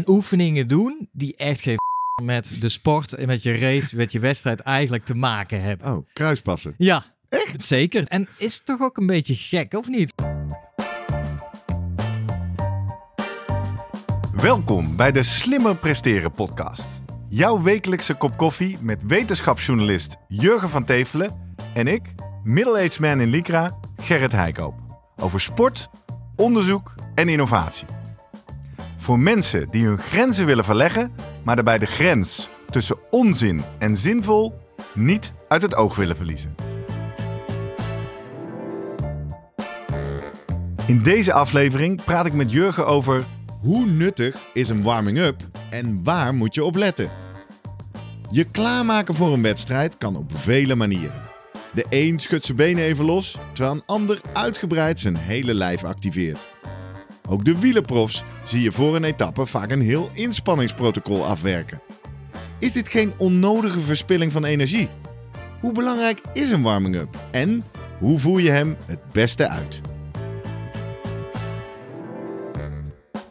En oefeningen doen die echt geen met de sport en met je race, met je wedstrijd eigenlijk te maken hebben. Oh, kruispassen. Ja, echt? Zeker. En is het toch ook een beetje gek, of niet? Welkom bij de Slimmer Presteren podcast. Jouw wekelijkse kop koffie met wetenschapsjournalist Jurgen van Tevelen en ik, middle-aged man in Lycra, Gerrit Heikoop. Over sport, onderzoek en innovatie. Voor mensen die hun grenzen willen verleggen, maar daarbij de grens tussen onzin en zinvol niet uit het oog willen verliezen. In deze aflevering praat ik met Jurgen over hoe nuttig is een warming-up en waar moet je op letten. Je klaarmaken voor een wedstrijd kan op vele manieren. De een schudt zijn benen even los, terwijl een ander uitgebreid zijn hele lijf activeert. Ook de wielerprofs zie je voor een etappe vaak een heel inspanningsprotocol afwerken. Is dit geen onnodige verspilling van energie? Hoe belangrijk is een warming-up en hoe voer je hem het beste uit?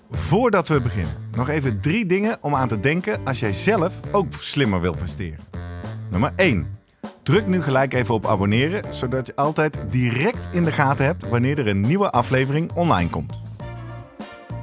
Voordat we beginnen, nog even drie dingen om aan te denken als jij zelf ook slimmer wilt presteren. Nummer 1. Druk nu gelijk even op abonneren, zodat je altijd direct in de gaten hebt wanneer er een nieuwe aflevering online komt.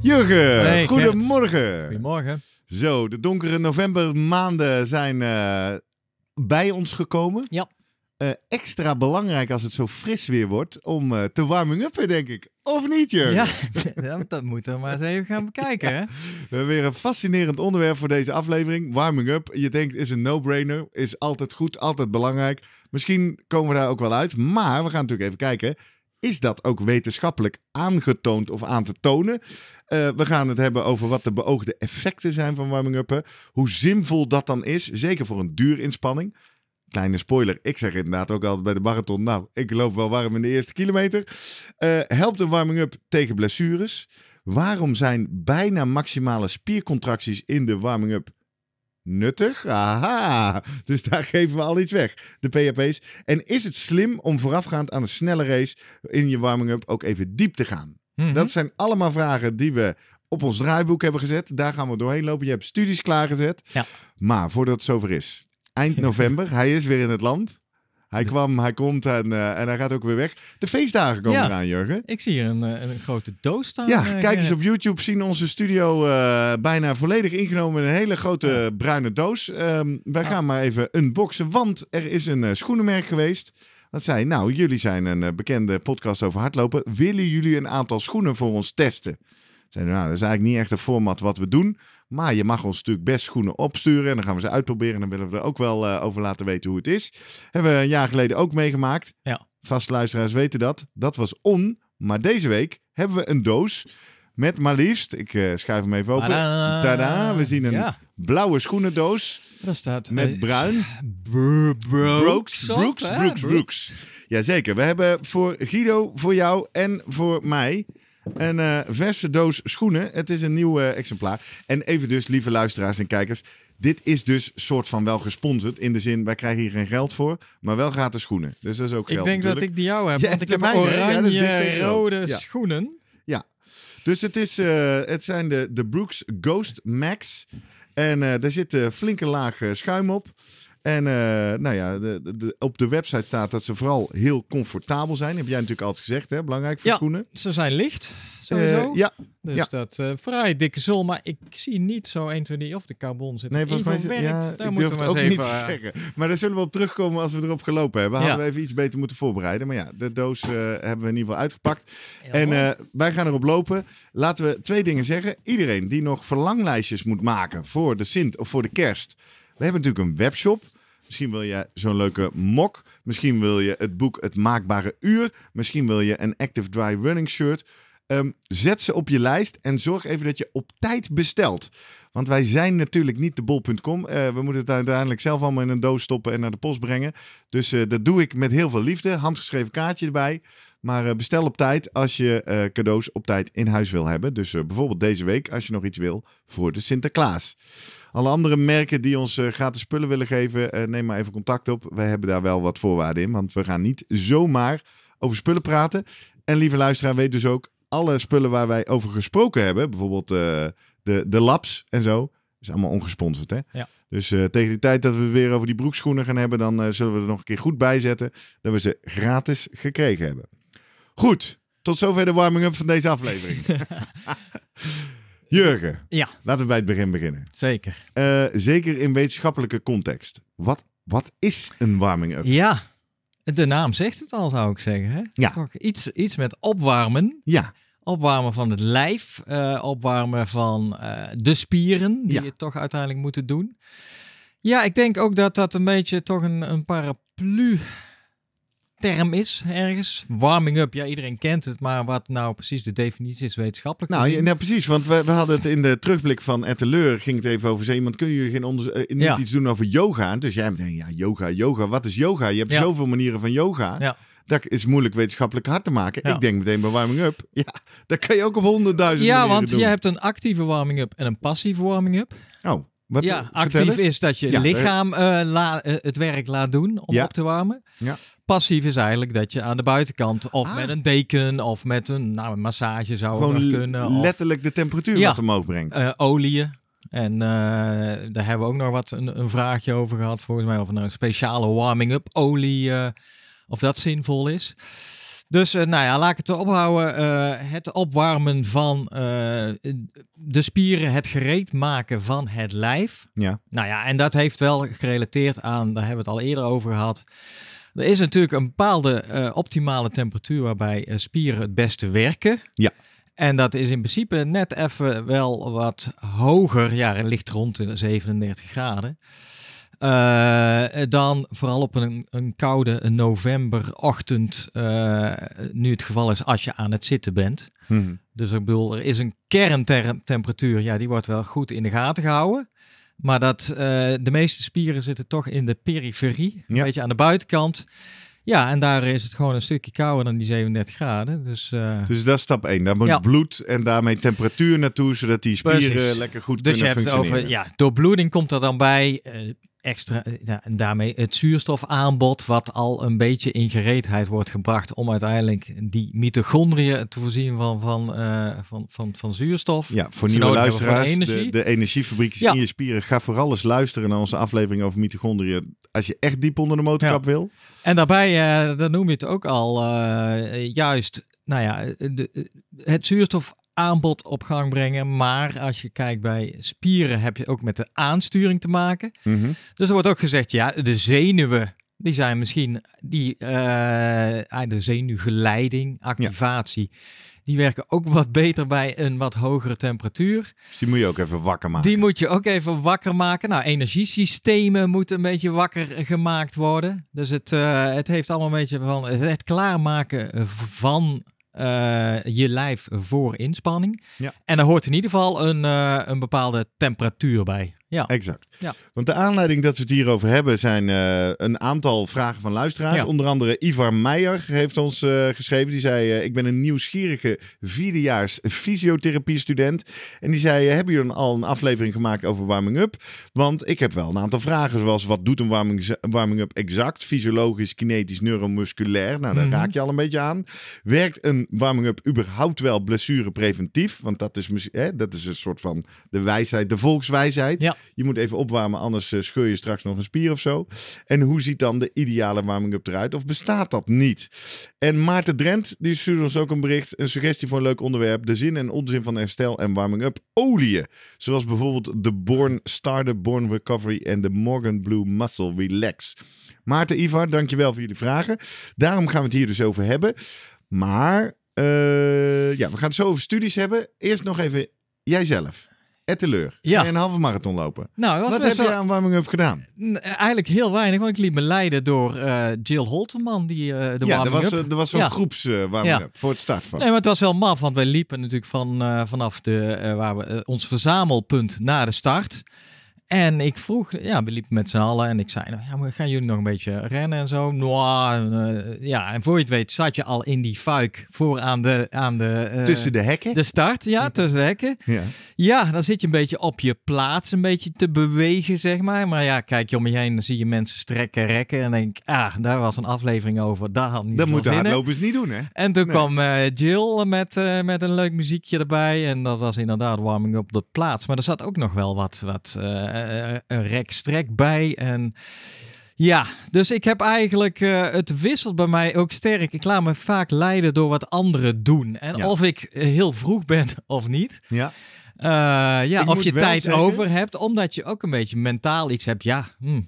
Jurgen, Hey, Gert. goedemorgen. Goedemorgen. Zo, de donkere novembermaanden zijn eh, bij ons gekomen. Ja. Eh, extra belangrijk als het zo fris weer wordt om eh, te warming uppen, denk ik. Of niet, Jurgen? Ja, dat- dat moeten we maar eens even gaan bekijken, hè? We hebben weer een fascinerend onderwerp voor deze aflevering. Warming up. Je denkt, is een no-brainer. Is altijd goed, altijd belangrijk. Misschien komen we daar ook wel uit. Maar we gaan natuurlijk even kijken. Is dat ook wetenschappelijk aangetoond of aan te tonen? Eh, we gaan het hebben over wat de beoogde effecten zijn van warming uppen. Hoe zinvol dat dan is. Zeker voor een duurinspanning. Kleine spoiler, ik zeg inderdaad ook altijd bij de marathon. Nou, ik loop wel warm in de eerste kilometer. Eh, helpt een warming-up tegen blessures? Waarom zijn bijna maximale spiercontracties in de warming-up nuttig? Aha, dus daar geven we al iets weg, de PHP's. En is het slim om voorafgaand aan een snelle race in je warming-up ook even diep te gaan? Mhm. Dat zijn allemaal vragen die we op ons draaiboek hebben gezet. Daar gaan we doorheen lopen. Je hebt studies klaargezet. Ja. Maar voordat het zover is, eind november, hij is weer in het land. Hij kwam, hij komt en, eh, en hij gaat ook weer weg. De feestdagen komen Ja. eraan, Jurgen. Ik zie hier een, eh, een grote doos staan. Ja, eh, kijk eens op YouTube. Zien onze studio bijna volledig ingenomen in een hele grote bruine doos. Ehm, wij gaan maar even unboxen, want er is een schoenenmerk geweest. Dat zei, nou, jullie zijn een bekende podcast over hardlopen. Willen jullie een aantal schoenen voor ons testen? Zeiden, nou, dat is eigenlijk niet echt een format wat we doen. Maar je mag ons natuurlijk best schoenen opsturen. En dan gaan we ze uitproberen. En dan willen we er ook wel eh, over laten weten hoe het is. Hebben we een jaar geleden ook meegemaakt. Ja. Vaste luisteraars weten dat. Dat was on. Maar deze week hebben we een doos met maar liefst... Ik eh schuif hem even open. Tada! We zien een Ja, blauwe schoenendoos daar staat... met bruin. Bro- Brooks, op, Brooks, hè? Brooks, Brooks. Jazeker. We hebben voor Guido, voor jou en voor mij een eh, verse doos schoenen. Het is een nieuw eh, exemplaar. En even dus, lieve luisteraars en kijkers. Dit is dus soort van wel gesponsord. In de zin, wij krijgen hier geen geld voor. Maar wel gratis schoenen. Dus dat is ook Ik geld denk dat ik die jou heb, Ja, want ik heb mijne? Ja, oranje rode Ja. schoenen. Dus het, is, eh, het zijn de, de Brooks Ghost Max. En daar zit een flinke laag schuim op. En eh, nou ja, de, de- de- op de website staat dat ze vooral heel comfortabel zijn. Heb jij natuurlijk altijd gezegd, hè? Belangrijk voor Ja. schoenen. Ze zijn licht, sowieso. Eh, ja, dus ja. dat eh vrij dikke zool, maar ik zie niet zo 1, 2, 3 of de carbon zit nee, volgens mij is het, verwerkt. ja, Daar ik moeten we het ook eens niet even... te eh, zeggen. Maar daar zullen we op terugkomen als we erop gelopen hebben. Ja. Hadden we even iets beter moeten voorbereiden. Maar ja, de doos hebben we in ieder geval uitgepakt. En eh, wij gaan erop lopen. Laten we twee dingen zeggen. Iedereen die nog verlanglijstjes moet maken voor de Sint of voor de kerst. We hebben natuurlijk een webshop. Misschien wil je zo'n leuke mok. Misschien wil je het boek Het Maakbare Uur. Misschien wil je een Active Dry Running shirt. Ehm, zet ze op je lijst en zorg even dat je op tijd bestelt. Want wij zijn natuurlijk niet de bol.com. Eh, we moeten het uiteindelijk zelf allemaal in een doos stoppen en naar de post brengen. Dus eh, dat doe ik met heel veel liefde. Handgeschreven kaartje erbij. Maar eh, bestel op tijd als je cadeaus op tijd in huis wil hebben. Dus bijvoorbeeld deze week als je nog iets wil voor de Sinterklaas. Alle andere merken die ons gratis spullen willen geven, neem maar even contact op. Wij hebben daar wel wat voorwaarden in, want we gaan niet zomaar over spullen praten. En lieve luisteraar, weet dus ook, alle spullen waar wij over gesproken hebben, bijvoorbeeld eh, de, de labs en zo, is allemaal ongesponsord. Hè? Ja. Dus eh, tegen die tijd dat we weer over die broekschoenen gaan hebben, dan eh, zullen we er nog een keer goed bij zetten dat we ze gratis gekregen hebben. Goed, tot zover de warming-up van deze aflevering. Jurgen, Ja, laten we bij het begin beginnen. zeker. Zeker in wetenschappelijke context. Wat, wat is een warming-up? Ja, de naam zegt het al, zou ik zeggen. Hè? Ja. Toch iets, iets met opwarmen. Ja, Opwarmen van het lijf, eh, opwarmen van eh, de spieren, die Ja. het toch uiteindelijk moeten doen. Ja, ik denk ook dat dat een beetje toch een, een paraplu term is ergens. Warming up, ja, iedereen kent het, maar wat nou precies de definitie is wetenschappelijk. nou ja, nou, precies. Want we, we hadden het in de terugblik van Etteleur. Ging het even over. Zei iemand, kunnen jullie geen onderzo- eh, niet Ja. iets doen over yoga? Dus jij denkt, ja, yoga, yoga. Wat is yoga? Je hebt Ja. zoveel manieren van yoga. Ja. Dat is moeilijk wetenschappelijk hard te maken. Ja. Ik denk meteen bij warming up. Ja, dat kan je ook op honderdduizend ja, manieren want doen. je hebt een actieve warming-up en een passieve warming-up. Oh, wat ja, vertel actief is dat je Ja, lichaam eh, la- eh, het werk laat doen om Ja. op te warmen. Ja. Passief is eigenlijk dat je aan de buitenkant of Ah. met een deken of met een, nou, een massage zou Gewoon kunnen. Of letterlijk de temperatuur wat omhoog brengt. eh, oliën. En eh, daar hebben we ook nog wat een, een vraagje over gehad volgens mij. Of nou een speciale warming-up olie, eh, of dat zinvol is. Dus eh, nou ja, laat ik het erop houden. Eh, het opwarmen van eh, de spieren, het gereed maken van het lijf. ja. Nou ja, en dat heeft wel gerelateerd aan, daar hebben we het al eerder over gehad. Er is natuurlijk een bepaalde optimale temperatuur waarbij spieren het beste werken. Ja. En dat is in principe net even wel wat hoger. Ja, het ligt rond de 37 graden. Eh, dan vooral op een, een koude novemberochtend, eh, nu het geval is als je aan het zitten bent. Mhm. Dus ik bedoel, er is een kerntemperatuur, ja, die wordt wel goed in de gaten gehouden. Maar dat, eh, de meeste spieren zitten toch in de periferie, een Ja. beetje aan de buitenkant. Ja, en daar is het gewoon een stukje kouder dan die 37 graden. Dus, Dus dat is stap 1. Daar moet Ja. bloed en daarmee temperatuur naartoe, zodat die spieren Precies. lekker goed dus je kunnen hebt het functioneren. over, ja, doorbloeding komt er dan bij. Extra, eh, ja, en daarmee het zuurstofaanbod, wat al een beetje in gereedheid wordt gebracht om uiteindelijk die mitochondriën te voorzien van, van, eh, van, van, van zuurstof. Ja, voor nieuwe luisteraars, de, de energiefabriekjes Ja. in je spieren. Ga vooral eens luisteren naar onze aflevering over mitochondriën. Als je echt diep onder de motorkap wil. En daarbij, eh, dan noem je het ook al, juist, nou ja, de, het zuurstofaanbod op gang brengen. Maar als je kijkt bij spieren heb je ook met de aansturing te maken. Mhm. Dus er wordt ook gezegd, ja, de zenuwen, die zijn misschien, die, eh, de zenuwgeleiding, activatie, die werken ook wat beter bij een wat hogere temperatuur. Dus die moet je ook even wakker maken. Die moet je ook even wakker maken. Nou, energiesystemen moeten een beetje wakker gemaakt worden. Dus het, eh, het heeft allemaal een beetje van het klaarmaken van eh, je lijf voor inspanning. Ja. En daar hoort in ieder geval een, eh, een bepaalde temperatuur bij. Ja. Exact. Ja. Want de aanleiding dat we het hierover hebben zijn eh, een aantal vragen van luisteraars. Ja. Onder andere Ivar Meijer heeft ons eh, geschreven. Die zei, eh, ik ben een nieuwsgierige vierdejaars fysiotherapie-student. En die zei, hebben jullie al een aflevering gemaakt over warming-up? Want ik heb wel een aantal vragen zoals, wat doet een warming- warming-up exact? Fysiologisch, kinetisch, neuromusculair? Nou, daar Mhm. raak je al een beetje aan. Werkt een warming-up überhaupt wel blessurepreventief? Want dat is, hè, dat is een soort van de wijsheid, de volkswijsheid. Ja. Je moet even opwarmen, anders eh, scheur je straks nog een spier of zo. En hoe ziet dan de ideale warming-up eruit? Of bestaat dat niet? En Maarten Drent, die stuurde ons ook een bericht. Een suggestie voor een leuk onderwerp. De zin en onzin van herstel en warming-up oliën. Zoals bijvoorbeeld de Born Starter, Born Recovery en de Morgan Blue Muscle Relax. Maarten, Ivar, dankjewel voor jullie vragen. Daarom gaan we het hier dus over hebben. Maar eh, ja, we gaan het zo over studies hebben. Eerst nog even jijzelf. Etteleur. Ja. Je een halve marathon lopen. Nou, Wat heb je aan warming-up gedaan? Eigenlijk heel weinig, want ik liet me leiden door eh, Jill Holterman, die eh de ja, er was, eh, er was zo'n Ja. groeps eh, warming-up voor het start van. Nee, maar het was wel maf, want wij liepen natuurlijk van, vanaf de, waar we, ons verzamelpunt naar de start. En ik vroeg, ja, we liepen met z'n allen en ik zei, nou, ja, maar gaan jullie nog een beetje rennen en zo? Nou, ja, en voor je het weet zat je al in die fuik voor aan de, aan de, eh, Tussen de hekken? de start, ja, tussen de hekken. Ja. Ja, dan zit je een beetje op je plaats, een beetje te bewegen, zeg maar. Maar ja, kijk je om je heen, dan zie je mensen strekken, rekken. En denk ah, daar was een aflevering over. Daar had niet Dat moeten hardlopers niet doen, hè? En toen Nee. kwam eh, Jill met, met een leuk muziekje erbij. En dat was inderdaad warming up op de plaats. Maar er zat ook nog wel wat, wat een rek-strek bij. En ja, dus ik heb eigenlijk... eh, het wisselt bij mij ook sterk. Ik laat me vaak leiden door wat anderen doen. En Ja. of ik eh, heel vroeg ben of niet. Ja. Eh, ja, Ik of je tijd zeggen- over hebt, omdat je ook een beetje mentaal iets hebt. Ja, hm,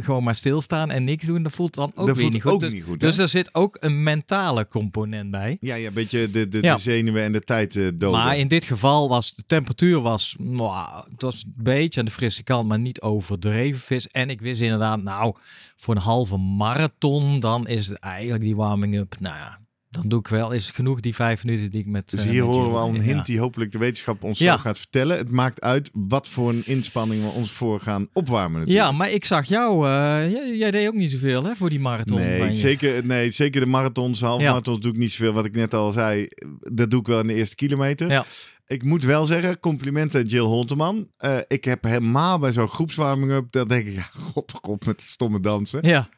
gewoon maar stilstaan en niks doen, dat voelt dan ook Dat weer voelt niet goed. ook dus, niet goed, dus er zit ook een mentale component bij. Ja, ja, een beetje de, de, Ja. de zenuwen en de tijd eh doden. Maar in dit geval was de temperatuur was, nou, het was een beetje aan de frisse kant, maar niet overdreven vis. En ik wist inderdaad, nou, voor een halve marathon, dan is het eigenlijk die warming-up. Nou ja, dan doe ik wel, is het genoeg die vijf minuten die ik met. Dus eh, hier met horen we al een ja. hint die hopelijk de wetenschap ons Ja. zo gaat vertellen. Het maakt uit wat voor een inspanning we ons voor gaan opwarmen. Ja, natuurlijk. maar ik zag jou, eh, jij, jij deed ook niet zoveel hè, voor die marathon. Nee, zeker, nee, zeker de marathons, halve Ja. marathons doe ik niet zoveel. Wat ik net al zei, dat doe ik wel in de eerste kilometer. Ja. Ik moet wel zeggen, complimenten Jill Holterman. Eh, ik heb helemaal bij zo'n groepswarming-up, dan denk ik, ja, god, god met stomme dansen. Ja,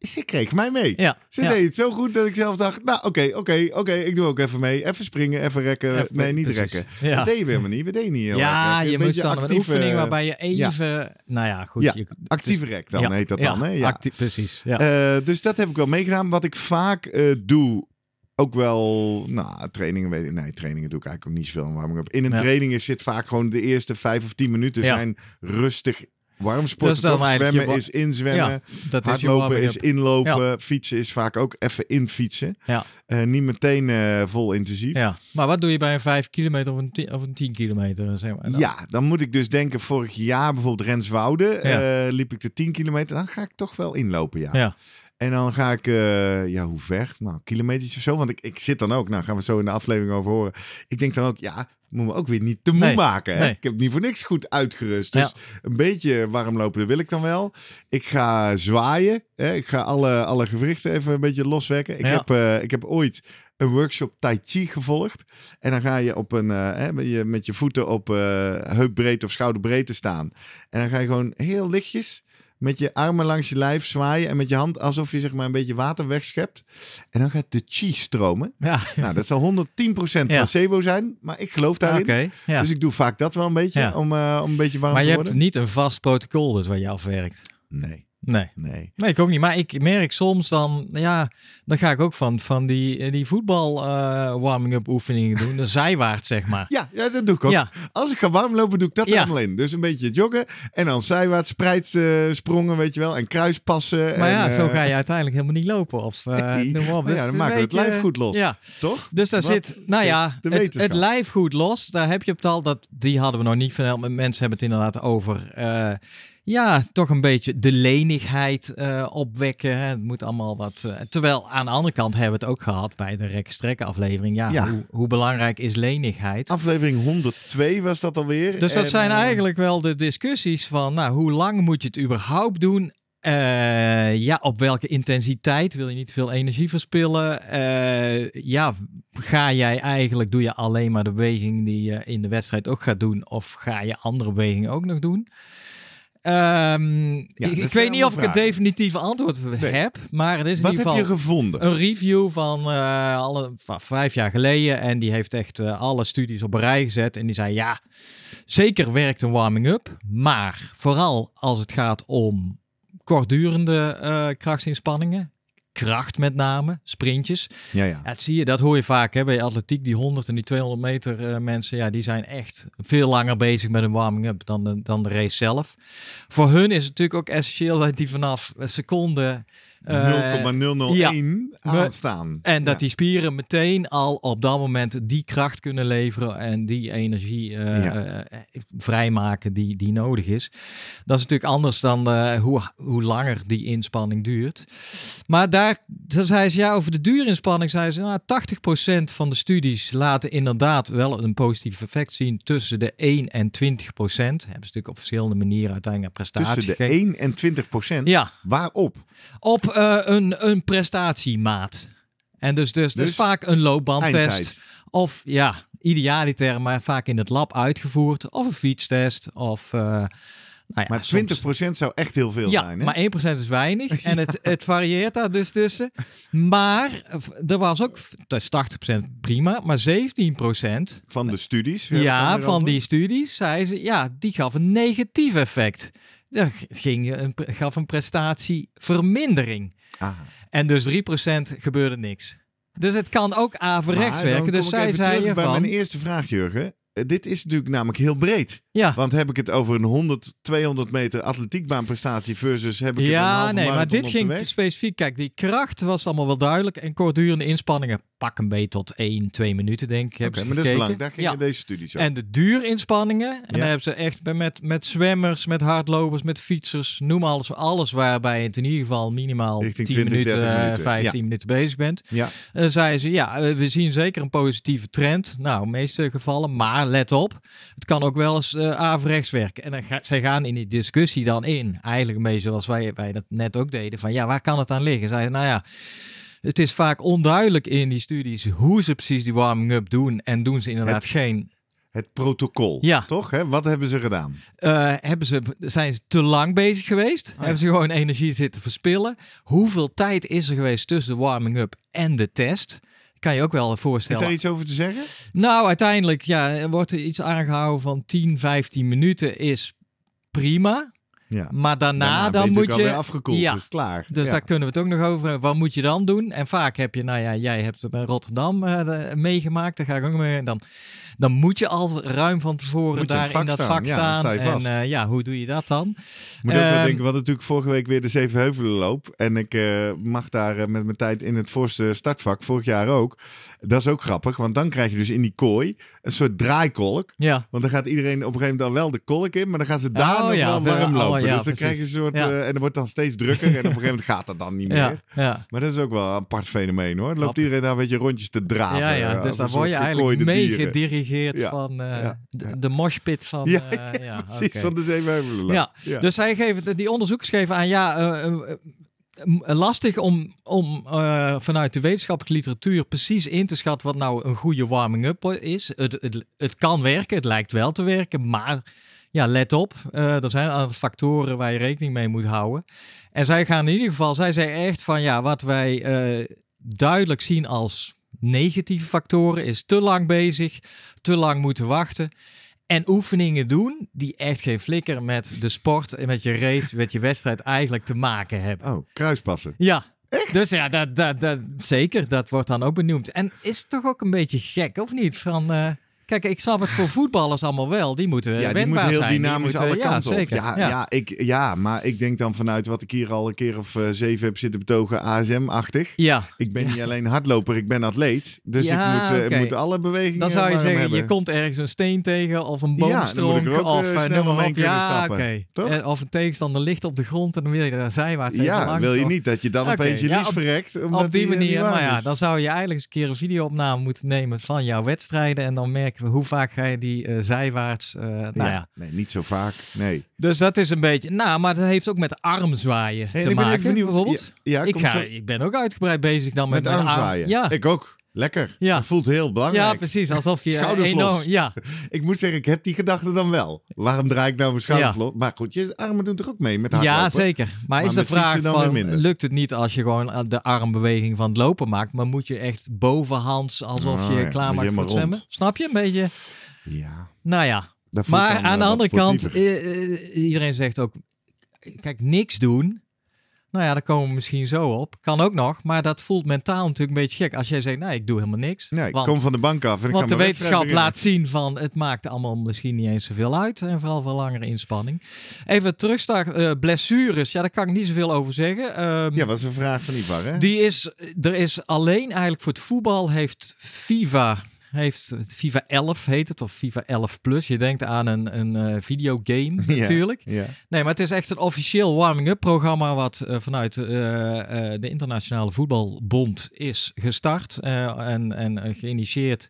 Ze kreeg mij mee. ja. Ze ja. deed het zo goed dat ik zelf dacht, nou oké, oké, oké, ik doe ook even mee. Even springen, even rekken. Even- nee, niet precies. rekken. Ja. Dat deden we helemaal niet. We deden niet heel Ja, je Een moet dan een actieve- oefening waarbij je even, nou ja, goed. Ja, je, Actieve rek dan heet dat dan, hè? Ja. actie- precies. Ja. Eh, dus dat heb ik wel meegedaan. Wat ik vaak eh, doe, ook wel, nou, trainingen weet ik, nee, trainingen doe ik eigenlijk ook niet zoveel up. In een Ja. training is zit vaak gewoon de eerste vijf of tien minuten Ja. zijn rustig warm sporten. eigenlijk Zwemmen je is inzwemmen. ja, dat is Hardlopen is up. inlopen. Fietsen is vaak ook even infietsen. Ja. Eh, niet meteen eh, vol intensief. Ja, maar wat doe je bij een 5 kilometer of een 10, of een 10 kilometer? Zeg maar, dan? Ja, dan moet ik dus denken, vorig jaar bijvoorbeeld Renswoude, eh, liep ik de 10 kilometer. Dan ga ik toch wel inlopen, ja. En dan ga ik, eh, ja, hoe ver? Nou, kilometers of zo. Want ik, ik zit dan ook, nou gaan we zo in de aflevering over horen. Ik denk dan ook, ja, moet me ook weer niet te moe Nee, maken. Hè? nee. Ik heb niet voor niks goed uitgerust. Dus een beetje warm lopen, wil ik dan wel. Ik ga zwaaien. Hè? Ik ga alle, alle gewrichten even een beetje loswekken. Ik, Ja. heb, eh, ik heb ooit een workshop Tai Chi gevolgd. En dan ga je op een, eh, hè, met, je, met je voeten op eh heupbreedte of schouderbreedte staan. En dan ga je gewoon heel lichtjes met je armen langs je lijf zwaaien. En met je hand alsof je zeg maar een beetje water wegschept. En dan gaat de chi stromen. Ja, Nou, dat zal 110% Ja. placebo zijn. Maar ik geloof daarin. ja. Dus ik doe vaak dat wel een beetje. Om, eh, om een beetje warm maar te je worden. hebt niet een vast protocol dus waar je afwerkt. Nee, Nee. nee. Nee, ik ook niet. Maar ik merk soms dan, ja, dan ga ik ook van, van die, die voetbal eh, warming-up oefeningen doen. De zijwaarts, zeg maar. Ja, ja, dat doe ik ook. Ja, Als ik ga warm lopen, doe ik dat Ja. allemaal in. Dus een beetje joggen. En dan zijwaarts spreid eh, sprongen, weet je wel. En kruispassen. maar en, ja, zo eh, ga je uiteindelijk helemaal niet lopen. Of, eh Nee. noem maar op. Maar ja, Dus dan maken we het lijf goed los. Ja, Toch? dus daar Wat zit, nou ja, het, lijf goed los. Daar heb je het al, dat, die hadden we nog niet verteld. Mensen hebben het inderdaad over, ja, toch een beetje de lenigheid eh, opwekken. Hè. Het moet allemaal wat, eh, terwijl aan de andere kant hebben we het ook gehad bij de rekken-strekken aflevering. Ja, Ja. Hoe, hoe belangrijk is lenigheid? Aflevering 102 was dat alweer. Dus dat En, zijn eh, eigenlijk wel de discussies van, nou, hoe lang moet je het überhaupt doen? Ja, op welke intensiteit wil je niet veel energie verspillen? Ja, ga jij eigenlijk, doe je alleen maar de beweging die je in de wedstrijd ook gaat doen? Of ga je andere bewegingen ook nog doen? Ehm, ik weet niet of ik het definitieve antwoord heb, maar het is in Wat ieder heb geval je gevonden? een review van eh, alle, van vijf jaar geleden. En die heeft echt eh, alle studies op een rij gezet. En die zei, ja, zeker werkt een warming-up. Maar vooral als het gaat om kortdurende eh krachtsinspanningen. Kracht met name, sprintjes. Ja, ja. Dat zie je, dat hoor je vaak hè, bij atletiek. Die 100 en die 200 meter eh, mensen, ja, die zijn echt veel langer bezig met een warming-up dan de, dan de race zelf. Voor hun is het natuurlijk ook essentieel dat die vanaf een seconde Eh, 0,001 aanstaan. En dat Ja. die spieren meteen al op dat moment die kracht kunnen leveren en die energie eh, Ja. eh, vrijmaken die, die nodig is. Dat is natuurlijk anders dan eh, hoe, hoe langer die inspanning duurt. Maar daar toen zei ze ja, over de duurinspanning, zei ze nou, 80% van de studies laten inderdaad wel een positief effect zien tussen de 1 en 20%. Hebben ze natuurlijk op verschillende manieren uiteindelijk naar prestatie Tussen de gekeken. 1 en 20 procent. Ja, Waarop? op eh, een, een prestatiemaat. En dus, dus, dus, Dus vaak een loopbandtest. Of ja, idealiter, maar vaak in het lab uitgevoerd. Of een fietstest. Of, eh, nou ja, Maar soms- 20 procent zou echt heel veel ja, zijn. Hè? maar 1% is weinig. En het, het varieert daar dus tussen. Maar er was ook, dus 80% prima, maar 17% Van de studies. ja, van over. die studies zei ze, ja, die gaf een negatief effect. Ging een, gaf een prestatievermindering. Ah. En dus 3% gebeurde niks. Dus het kan ook averechts werken. Dus zij zei je van... mijn eerste vraag, Jurgen. Eh, Dit is natuurlijk namelijk heel breed. Ja, Want heb ik het over een 100, 200 meter atletiekbaanprestatie versus heb ik het een ja halve nee, maar dit ging specifiek. Kijk, die kracht was allemaal wel duidelijk. En kortdurende inspanningen pak een beetje tot 1, 2 minuten, denk ik. Oké, maar dat is belangrijk. Daar gingen Ja. deze studies over. En de duurinspanningen. En Ja. daar hebben ze echt met, met zwemmers, met hardlopers, met fietsers, noem alles. Alles waarbij je het in ieder geval minimaal Richting 10 20, minuten, 30 eh, minuten. 15 Ja. minuten bezig bent. Ja, Uh, zeiden ze, ja, eh, we zien zeker een positieve trend. Nou, meeste gevallen. Maar let op, het kan ook wel eens eh averechts werken. En dan ga, zij gaan in die discussie dan in. Eigenlijk een beetje zoals wij, wij dat net ook deden. Van ja, waar kan het aan liggen? Zeiden, nou ja, het is vaak onduidelijk in die studies hoe ze precies die warming-up doen. En doen ze inderdaad geen... het protocol. Ja. Toch? Hè? Wat hebben ze gedaan? eh, hebben ze, zijn ze te lang bezig geweest? ja. Hebben ze gewoon energie zitten verspillen? Hoeveel tijd is er geweest tussen de warming-up en de test? Kan je ook wel Is voorstellen. daar iets over te zeggen? Nou, uiteindelijk ja, er wordt er iets aangehouden van 10, 15 minuten is prima. Ja. Maar daarna, dan moet je... afgekoeld. Ja. Dus klaar. Dus ja. daar kunnen we het ook nog over hebben. Wat moet je dan doen? En vaak heb je, nou ja, jij hebt het bij Rotterdam eh, meegemaakt. Daar ga ik ook mee. En dan, dan moet je al ruim van tevoren daar in dat staan. vak Ja, dan staan. sta je en vast. eh, ja, hoe doe je dat dan? Moet ook wel Ehm, denken, hadden natuurlijk vorige week weer de Zevenheuvelen loop. En ik eh, mag daar eh, met mijn tijd in het voorste startvak, vorig jaar ook. Dat is ook grappig, want dan krijg je dus in die kooi een soort draaikolk. Ja, Want dan gaat iedereen op een gegeven moment dan wel de kolk in, maar dan gaan ze daar Oh, nog ja, wel warm oh, lopen. ja, dus dan krijg je een soort, Ja. en dat wordt dan steeds drukker en op een gegeven moment gaat dat dan niet meer. ja, ja. Maar dat is ook wel een apart fenomeen hoor. Dan loopt iedereen daar een beetje rondjes te draven. Ja, ja, dus daar word je eigenlijk dieren. Ja, van eh, ja, de, de moshpit van... Ja, eh, ja, Precies, oké. van de Zevenheuvelen loop. Ja, dus zij geven, die onderzoekers geven aan, ja, eh, lastig om, om vanuit de wetenschappelijke literatuur precies in te schatten wat nou een goede warming-up is. Het, het, het kan werken, het lijkt wel te werken, maar ja, let op, eh, er zijn factoren waar je rekening mee moet houden. En zij gaan in ieder geval, zij zeggen echt van, ja, wat wij duidelijk zien als negatieve factoren is te lang bezig, te lang moeten wachten. En oefeningen doen die echt geen flikker met de sport en met je race, met je wedstrijd eigenlijk te maken hebben. Oh, kruispassen. Ja. Dus ja, dat, dat, dat, zeker, dat wordt dan ook benoemd. En is toch ook een beetje gek, of niet? Van, eh, kijk, ik snap het voor voetballers allemaal wel. Die moeten Ja, die wendbaar moet heel zijn. Die dynamisch moeten- alle ja, kanten zeker. op. Ja, ja. ik, ja, maar ik denk dan vanuit wat ik hier al een keer of eh, zeven heb zitten betogen, ASM-achtig. Ja, Ik ben niet alleen hardloper, ik ben atleet. Dus Ja, ik, moet, eh, moet alle bewegingen dan zou je zeggen, hebben. je komt ergens een steen tegen of een Ja, boomstronk ook, of eh, noem maar op. Ja, oké. Toch? Eh, Of een tegenstander ligt op de grond en dan wil je daar zijwaarts Ja, langs, wil je of- niet dat je dan Oké, opeens je ja, lies op- verrekt. Omdat Op die niet manier, maar ja, dan zou je eigenlijk eens een keer een videoopname moeten nemen van jouw wedstrijden. En dan merken we hoe vaak ga je die eh, zijwaarts. eh, nou ja. Nee, niet zo vaak. Nee. Dus dat is een beetje. Nou, maar dat heeft ook met armzwaaien Hey, te ik ben maken. benieuwd. Bijvoorbeeld. Ja, ja, ik, ga, zo- ik ben ook uitgebreid bezig dan met, met mijn arm- armzwaaien. Ja. Ik ook. Lekker. Ja. Dat voelt heel belangrijk. ja, precies. Alsof je Schouders enorm. los. Ja, Ik moet zeggen, ik heb die gedachte dan wel. Waarom draai ik nou mijn schouders Ja. los? Maar goed, je armen doen toch ook mee met hardlopen? ja, zeker. Maar, is de vraag van, lukt het niet als je gewoon de armbeweging van het lopen maakt, maar moet je echt bovenhands alsof Oh je ja, klaar maakt voor het zwemmen? Snap je? Een beetje. Ja. Nou ja, Maar aan eh, de andere kant, sportiever. eh, eh, iedereen zegt ook, kijk, niks doen. Nou ja, daar komen we misschien zo op. Kan ook nog, maar dat voelt mentaal natuurlijk een beetje gek. Als jij zegt, nee, ik doe helemaal niks. Ja, ik Want- kom van de bank af en ik Want de wetenschap laat zien van het maakt allemaal misschien niet eens zoveel uit. En vooral voor langere inspanning. Even terugstaan, eh blessures. Ja, daar kan ik niet zoveel over zeggen. Ehm, Ja, dat is een vraag van Ivar, hè? die is, er is alleen eigenlijk voor het voetbal heeft FIFA, heeft FIFA 11 heet het, of FIFA 11 Plus. Je denkt aan een, een eh, videogame Ja. natuurlijk. Ja. Nee, maar het is echt een officieel warming-up programma wat eh, vanuit eh, eh, de Internationale Voetbalbond is gestart eh, en, en eh, geïnitieerd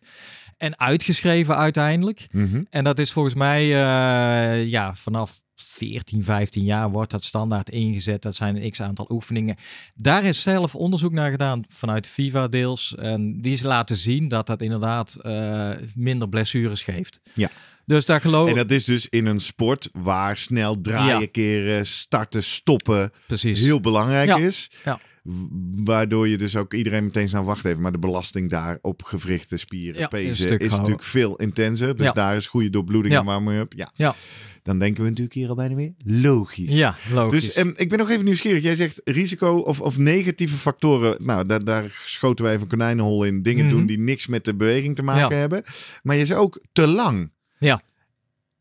en uitgeschreven uiteindelijk. Mhm. En dat is volgens mij eh, ja, vanaf 14, 15 jaar wordt dat standaard ingezet. Dat zijn een x aantal oefeningen. Daar is zelf onderzoek naar gedaan vanuit FIFA deels. En die is laten zien dat dat inderdaad eh, minder blessures geeft. Ja. Dus daar geloof En dat is dus in een sport waar snel draaien, Ja. keren, starten, stoppen precies. heel belangrijk Ja. is. Ja. Waardoor je dus ook iedereen meteen snel wacht even. Maar de belasting daar op gewrichten, spieren, Ja, pezen is natuurlijk veel intenser. Dus Ja. daar is goede doorbloeding Ja. en warming-up. Ja. Ja. Dan denken we natuurlijk hier al bijna weer logisch. Ja, logisch. Dus en ik ben nog even nieuwsgierig. Jij zegt risico of, of negatieve factoren. Nou, daar, daar schoten wij even een konijnenhol in. Dingen Mhm. doen die niks met de beweging te maken hebben. Maar je zei ook te lang. Ja.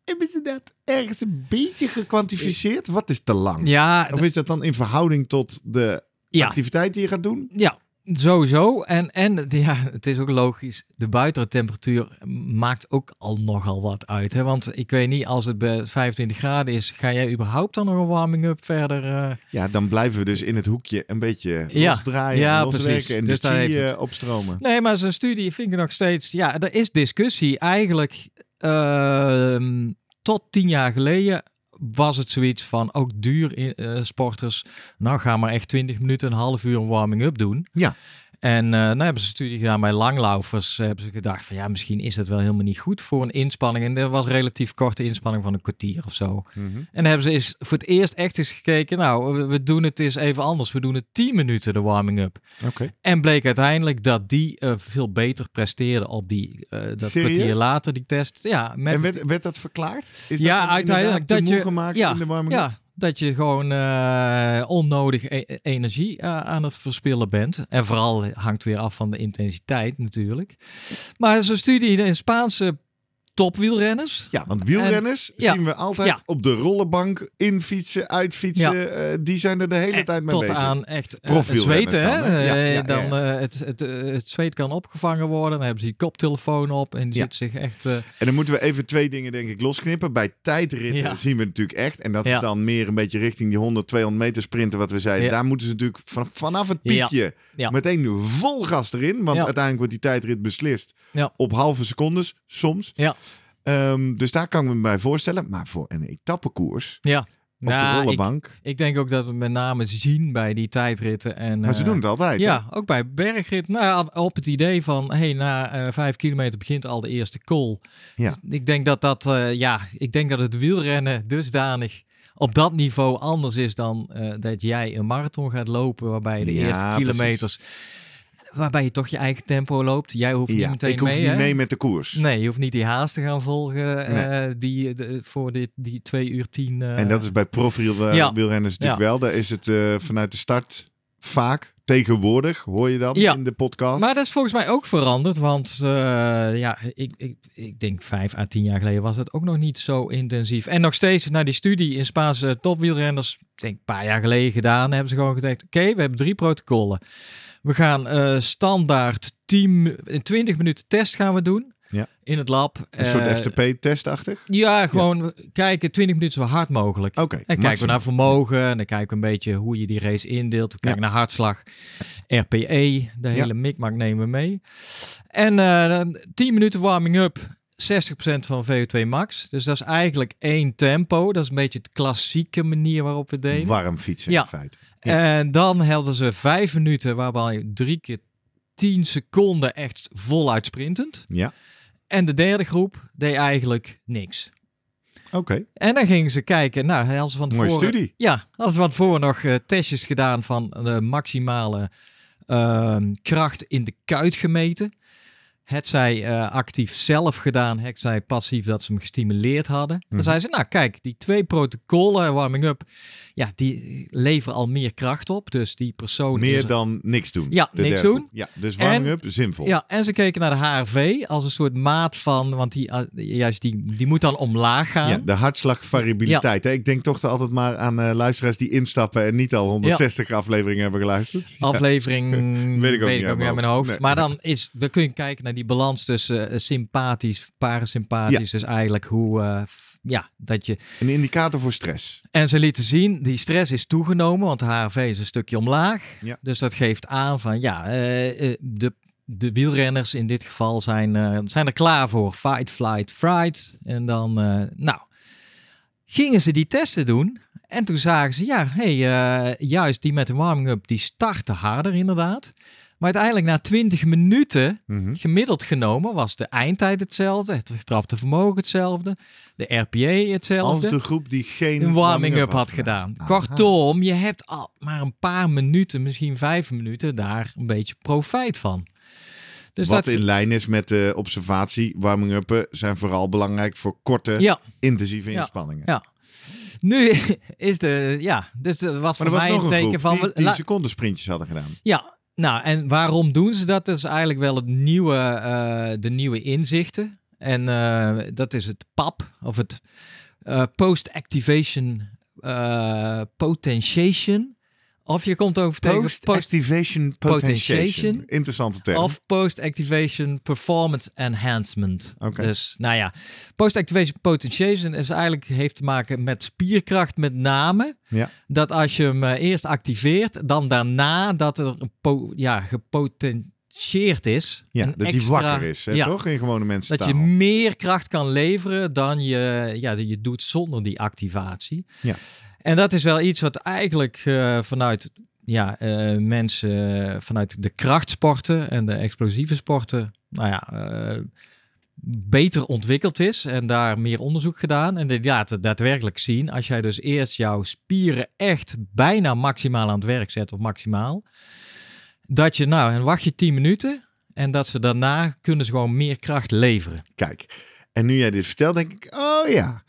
Hebben ze dat ergens een beetje gekwantificeerd? Wat is te lang? ja, Of is dat dan in verhouding tot de ja, activiteit die je gaat doen? ja, sowieso. En, en ja, het is ook logisch. De buitentemperatuur maakt ook al nogal wat uit. Hè? Want ik weet niet, als het bij 25 graden is, ga jij überhaupt dan nog een warming-up verder? eh? Ja, dan blijven we dus in het hoekje een beetje Ja. losdraaien, Ja, en loswerken en Dus de heeft het. eh, opstromen. Nee, maar zijn studie vind ik nog steeds... Ja, er is discussie. Eigenlijk ehm, tot tien jaar geleden was het zoiets van ook duur eh, sporters. Nou, ga maar echt 20 minuten, een half uur een warming-up doen. Ja. En uh, nou hebben ze een studie gedaan bij langlaufers. Uh, hebben ze gedacht van ja, misschien is dat wel helemaal niet goed voor een inspanning. En dat was een relatief korte inspanning van een kwartier of zo. Mhm. En dan hebben ze eens voor het eerst echt eens gekeken. Nou, we, we doen het eens even anders. We doen het 10 minuten de warming-up. Oké. En bleek uiteindelijk dat die uh, veel beter presteerde op die uh, dat Serieus? kwartier later die test. Ja, met En werd, werd dat verklaard? Is ja, dat uiteindelijk dat je gemaakt ja, in de warming ja, dat je gewoon uh, onnodig e energie uh, aan het verspillen bent. En vooral hangt weer af van de intensiteit natuurlijk. Maar zo'n studie in Spaanse topwielrenners. Ja, want wielrenners En, zien we altijd op de rollenbank infietsen, uitfietsen. Uh, die zijn er de hele en tijd mee tot bezig. aan echt het zweten. Dan, hè? Dan het, het, het zweet kan opgevangen worden. Dan hebben ze die koptelefoon op en die zit zich echt... En dan moeten we even twee dingen denk ik losknippen. Bij tijdritten zien we natuurlijk echt. En dat is dan meer een beetje richting die 100, 200 meter sprinten wat we zeiden. Daar moeten ze natuurlijk van, vanaf het piekje meteen vol gas erin. Want uiteindelijk wordt die tijdrit beslist op halve secondes soms. Ja. Um, dus daar kan ik me bij voorstellen. Maar voor een etappekoers ja. op nou, de rollenbank. Ik, ik, denk ook dat we met name zien bij die tijdritten. En, maar ze uh, doen het altijd. Ja, hè? ook bij bergrit. Nou, op het idee van, hey, na uh, vijf kilometer begint al de eerste call. Ja. Dus ik denk dat dat, uh, ja, ik denk dat het wielrennen dusdanig op dat niveau anders is dan dat jij een marathon gaat lopen, waarbij je de ja, eerste kilometers. Precies. Waarbij je toch je eigen tempo loopt. Jij hoeft ja, niet meteen ik hoef mee. niet hè? mee met de koers. Nee, je hoeft niet die haast te gaan volgen nee. uh, die, de, voor die, die twee uur tien. Uh... En dat is bij profielrenners ja. natuurlijk ja. wel. Daar is het uh, vanuit de start vaak tegenwoordig, hoor je dat ja. in de podcast. Maar dat is volgens mij ook veranderd. Want uh, ja, ik, ik, ik denk vijf à tien jaar geleden was het ook nog niet zo intensief. En nog steeds, naar die studie in Spaanse topwielrenners, denk een paar jaar geleden gedaan, hebben ze gewoon gedacht, oké, okay, we hebben drie protocollen. We gaan uh, standaard 10, in 20 minuten test gaan we doen. Ja. In het lab. Een uh, soort FTP-testachtig? Ja, gewoon ja. kijken 20 minuten zo hard mogelijk. Oké. Okay, en kijken maximum. we naar vermogen. En dan kijken we een beetje hoe je die race indeelt. We kijken ja. naar hartslag. RPE. De hele mikmak nemen we mee. En uh, 10 minuten warming up. 60% van VO2 max. Dus dat is eigenlijk één tempo. Dat is een beetje de klassieke manier waarop we deden. Warm fietsen ja. in feite. Ja. En dan hadden ze vijf minuten waarbij drie keer 10 seconden echt voluit sprintend. Ja. En de derde groep deed eigenlijk niks. Oké. Okay. En dan gingen ze kijken. Nou, hadden ze van tevoren. Mooie studie. Ja, hadden ze van tevoren nog uh, testjes gedaan van de maximale uh, kracht in de kuit gemeten. Het zij eh, actief zelf gedaan, het zij passief dat ze hem gestimuleerd hadden. Mhm. Dan zei ze, nou kijk, die twee protocollen, warming-up, ja, die leveren al meer kracht op. Dus die persoon... Meer dan niks doen. Ja, De niks derde doen. Ja, dus warming up, zinvol. Ja, en ze keken naar de HRV als een soort maat van, want die, eh, juist die, die moet dan omlaag gaan. Ja, de hartslagvariabiliteit. hè. Ik denk toch altijd maar aan eh, luisteraars die instappen en niet al 160 afleveringen hebben geluisterd. Ja. Aflevering Weet ik ook niet niet uit uit mijn hoofd. hoofd. Nee. Maar dan, is, dan kun je kijken naar die balans tussen eh, sympathisch, parasympathisch. Dus eigenlijk hoe, eh, ja, dat je... Een indicator voor stress. En ze lieten zien, die stress is toegenomen, want de HRV is een stukje omlaag. Ja. Dus dat geeft aan van, ja, eh, de, de wielrenners in dit geval zijn, zijn er klaar voor. Fight, flight, fright. En dan, nou, gingen ze die testen doen. En toen zagen ze, ja, hey, juist die met de warming-up, die startte harder inderdaad. Maar uiteindelijk na 20 minuten, Mhm. gemiddeld genomen, was de eindtijd hetzelfde. Het getrapte vermogen hetzelfde. De RPA hetzelfde Als de groep die geen een warming-up had gedaan. Aha. Kortom, je hebt al maar een paar minuten, misschien vijf minuten, daar een beetje profijt van. Dus Wat dat in lijn is met de observatie, warming-uppen zijn vooral belangrijk voor korte, Ja, intensieve Ja. inspanningen. ja. Nu is de, ja, dus dat was Maar voor was mij een teken groep van... die we- 10 la- seconden sprintjes hadden gedaan. ja, nou, en waarom doen ze dat? Dat is eigenlijk wel het nieuwe, eh, de nieuwe inzichten. En eh, dat is het PAP, of het eh, Post-Activation Potentiation. Of je komt over tegen post Post-activation potentiation. potentiation. Interessante term. Of post-activation performance enhancement. Oké. Dus nou ja, post-activation potentiation is eigenlijk heeft te maken met spierkracht met name. Ja. Dat als je hem eh, eerst activeert, dan daarna dat er een ja, gepotentieerd is. ja, dat die extra- wakker is, hè, ja, toch? In gewone mensen Dat je meer kracht kan leveren dan je, ja, je doet zonder die activatie. Ja. En dat is wel iets wat eigenlijk eh, vanuit ja, eh, mensen eh, vanuit de krachtsporten en de explosieve sporten, nou ja, beter ontwikkeld is en daar meer onderzoek gedaan. En laten daadwerkelijk zien, als jij dus eerst jouw spieren echt bijna maximaal aan het werk zet, of maximaal, dat je nou, en wacht je 10 minuten en dat ze daarna kunnen ze gewoon meer kracht leveren. Kijk, en nu jij dit vertelt, denk ik, oh ja.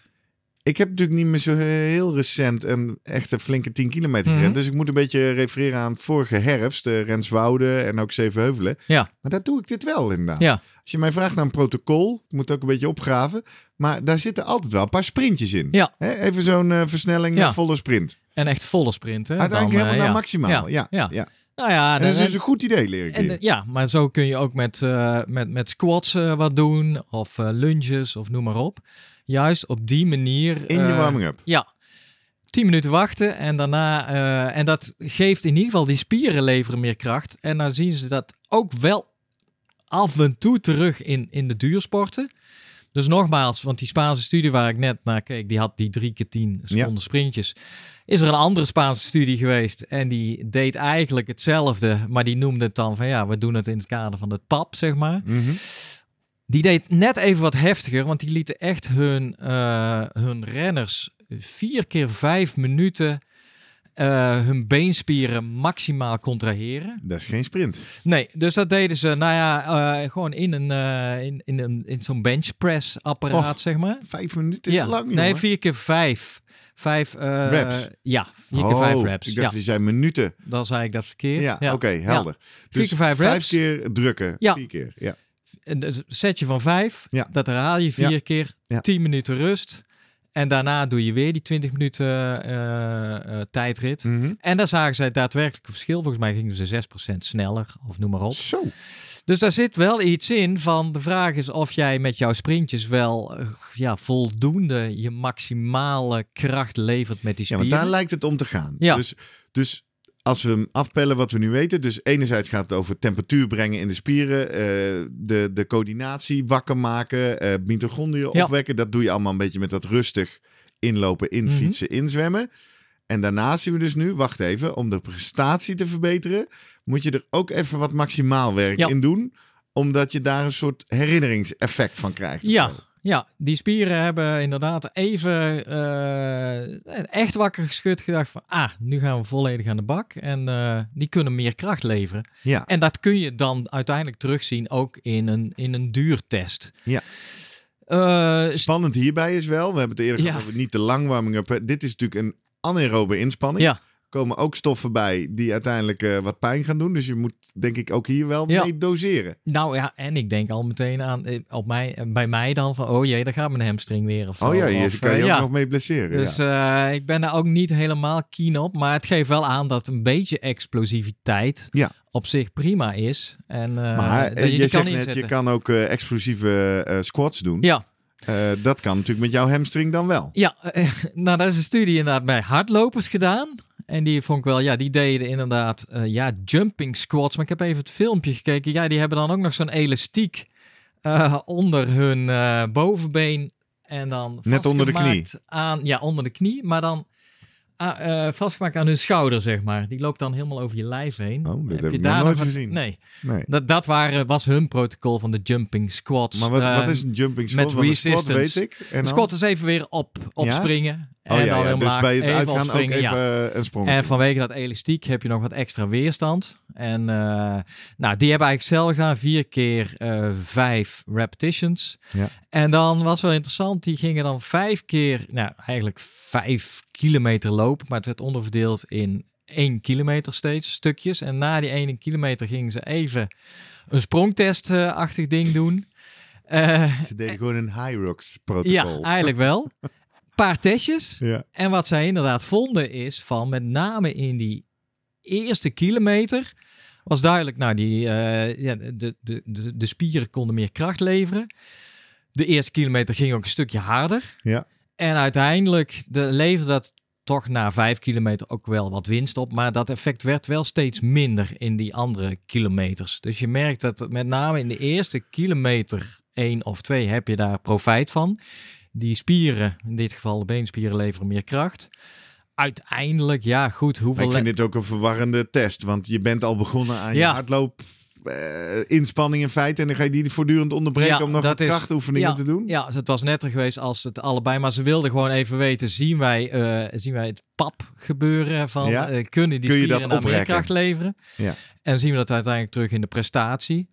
Ik heb natuurlijk niet meer zo heel recent een echte flinke 10 kilometer Mhm. gerend. Dus ik moet een beetje refereren aan vorige herfst, de Renswoude en ook Zevenheuvelen. Ja, Maar daar doe ik dit wel inderdaad. ja, Als je mij vraagt naar een protocol, ik moet ook een beetje opgraven. Maar daar zitten altijd wel een paar sprintjes in. ja. Hè, even zo'n eh, versnelling, Ja. een volle sprint. En echt volle sprinten. Uiteindelijk dan, eh, helemaal naar ja. maximaal. Ja, Ja. Nou ja, En dat is dus een goed idee, leer ik En, eh, ja, maar zo kun je ook met, eh, met, met squats eh, wat doen. Of eh, lunges of noem maar op. Juist op die manier. In je eh, warming-up. Ja. 10 minuten wachten en daarna. eh, en dat geeft in ieder geval die spieren leveren meer kracht. En dan zien ze dat ook wel af en toe terug in, in de duursporten. Dus nogmaals, want die Spaanse studie waar ik net naar keek, die had die drie keer tien seconden sprintjes. Is er een andere Spaanse studie geweest en die deed eigenlijk hetzelfde, maar die noemde het dan van ja, we doen het in het kader van het PAP, zeg maar. Mhm. Die deed net even wat heftiger, want die lieten echt hun, eh, hun renners vier keer vijf minuten eh, hun beenspieren maximaal contraheren. Dat is geen sprint. Nee, dus dat deden ze, nou ja, eh, gewoon in, een, eh, in, in, een, in zo'n benchpress apparaat, Och, zeg maar. Vijf minuten is ja, lang, nee, vier keer vijf. Vijf Reps? Ja, vier keer vijf Oh, reps. Ik dacht, Ja, die zijn minuten. dan zei ik dat verkeerd. Ja, oké, helder. Vier Dus keer vijf reps. keer drukken. Ja. Vier keer, ja. Een setje van vijf, Ja. dat herhaal je vier Ja. keer, Ja. 10 minuten rust. En daarna doe je weer die 20 minuten eh, eh, tijdrit. Mhm. En daar zagen zij daadwerkelijk een verschil. Volgens mij gingen ze 6% sneller, of noem maar op. Zo. Dus daar zit wel iets in van de vraag is of jij met jouw sprintjes wel eh, ja, voldoende je maximale kracht levert met die Ja, spieren. want daar lijkt het om te gaan. Ja. Dus, dus als we hem afpellen wat we nu weten. Dus enerzijds gaat het over temperatuur brengen in de spieren. eh, de, de coördinatie wakker maken. eh mitochondriën Ja. opwekken. Dat doe je allemaal een beetje met dat rustig inlopen, infietsen, inzwemmen. En daarnaast zien we dus nu, wacht even, om de prestatie te verbeteren, moet je er ook even wat maximaal werk Ja. in doen. Omdat je daar een soort herinneringseffect van krijgt. Ja. Ja, die spieren hebben inderdaad even eh, echt wakker geschud. Gedacht van, ah, nu gaan we volledig aan de bak. En eh, die kunnen meer kracht leveren. Ja. En dat kun je dan uiteindelijk terugzien ook in een, in een duurtest. Ja. Eh, Spannend hierbij is wel, we hebben het eerder Ja. gehad over niet de lang warming-up. hè. Dit is natuurlijk een anaerobe inspanning. ja, komen ook stoffen bij die uiteindelijk eh, wat pijn gaan doen. Dus je moet denk ik ook hier wel Ja. mee doseren. nou ja, en ik denk al meteen aan eh, op mij, eh, bij mij dan van, oh jee, daar gaat mijn hamstring weer of zo. Oh ja, Of, kan je ook ja. nog mee blesseren. Dus ja. ik ben daar ook niet helemaal keen op. Maar het geeft wel aan dat een beetje explosiviteit Ja. op zich prima is. En maar dat je je kan net, inzetten. je kan ook explosieve squats doen. Ja, dat kan natuurlijk met jouw hamstring dan wel. ja nou daar is een studie inderdaad bij hardlopers gedaan. En die vond ik wel, ja, die deden inderdaad, eh, ja, jumping squats. Maar ik heb even het filmpje gekeken. Ja, die hebben dan ook nog zo'n elastiek eh, onder hun eh, bovenbeen. En dan Net onder de vastgemaakt Aan, ja, onder de knie. Maar dan ah, vastgemaakt aan hun schouder, zeg maar. Die loopt dan helemaal over je lijf heen. Oh, dit Heb heb je ik nog daar nooit gezien. Nee, Nee. dat, dat waren, was hun protocol van de jumping squats. Maar wat, wat is een jumping squat? met een squat resistance. weet ik. En Een squat is even weer op, opspringen. Oh en ja, dan ja. dus bij het uitgaan ook even ja. eh, een sprong. En vanwege dat elastiek heb je nog wat extra weerstand. En eh, nou, die hebben eigenlijk zelf gedaan. Vier keer eh, vijf repetitions. Ja. En dan was wel interessant. Die gingen dan vijf keer, nou eigenlijk vijf kilometer lopen. Maar het werd onderverdeeld in één kilometer steeds stukjes. En na die ene kilometer gingen ze even een sprongtest-achtig ding doen. Ze deden gewoon een high rocks ja, protocol. eigenlijk wel. paar testjes. Ja. En wat zij inderdaad vonden is van met name in die eerste kilometer was duidelijk, nou die eh, ja, de, de, de, de spieren konden meer kracht leveren. De eerste kilometer ging ook een stukje harder. Ja. En uiteindelijk de, leverde dat toch na vijf kilometer ook wel wat winst op. Maar dat effect werd wel steeds minder in die andere kilometers. Dus je merkt dat met name in de eerste kilometer één of twee heb je daar profijt van. Die spieren, in dit geval de beenspieren, leveren meer kracht. Uiteindelijk, ja goed, Maar hoeveel... ik vind dit ook een verwarrende test. Want je bent al begonnen aan je hardloop eh, inspanning in feite. En dan ga je die voortdurend onderbreken Ja, om nog wat is- krachtoefeningen ja, te doen. Ja, het was netter geweest als het allebei. Maar ze wilden gewoon even weten, zien wij, eh, zien wij het pap gebeuren van, eh, kunnen die Kun je dat nou meer kracht leveren? Ja. En zien we dat uiteindelijk terug in de prestatie.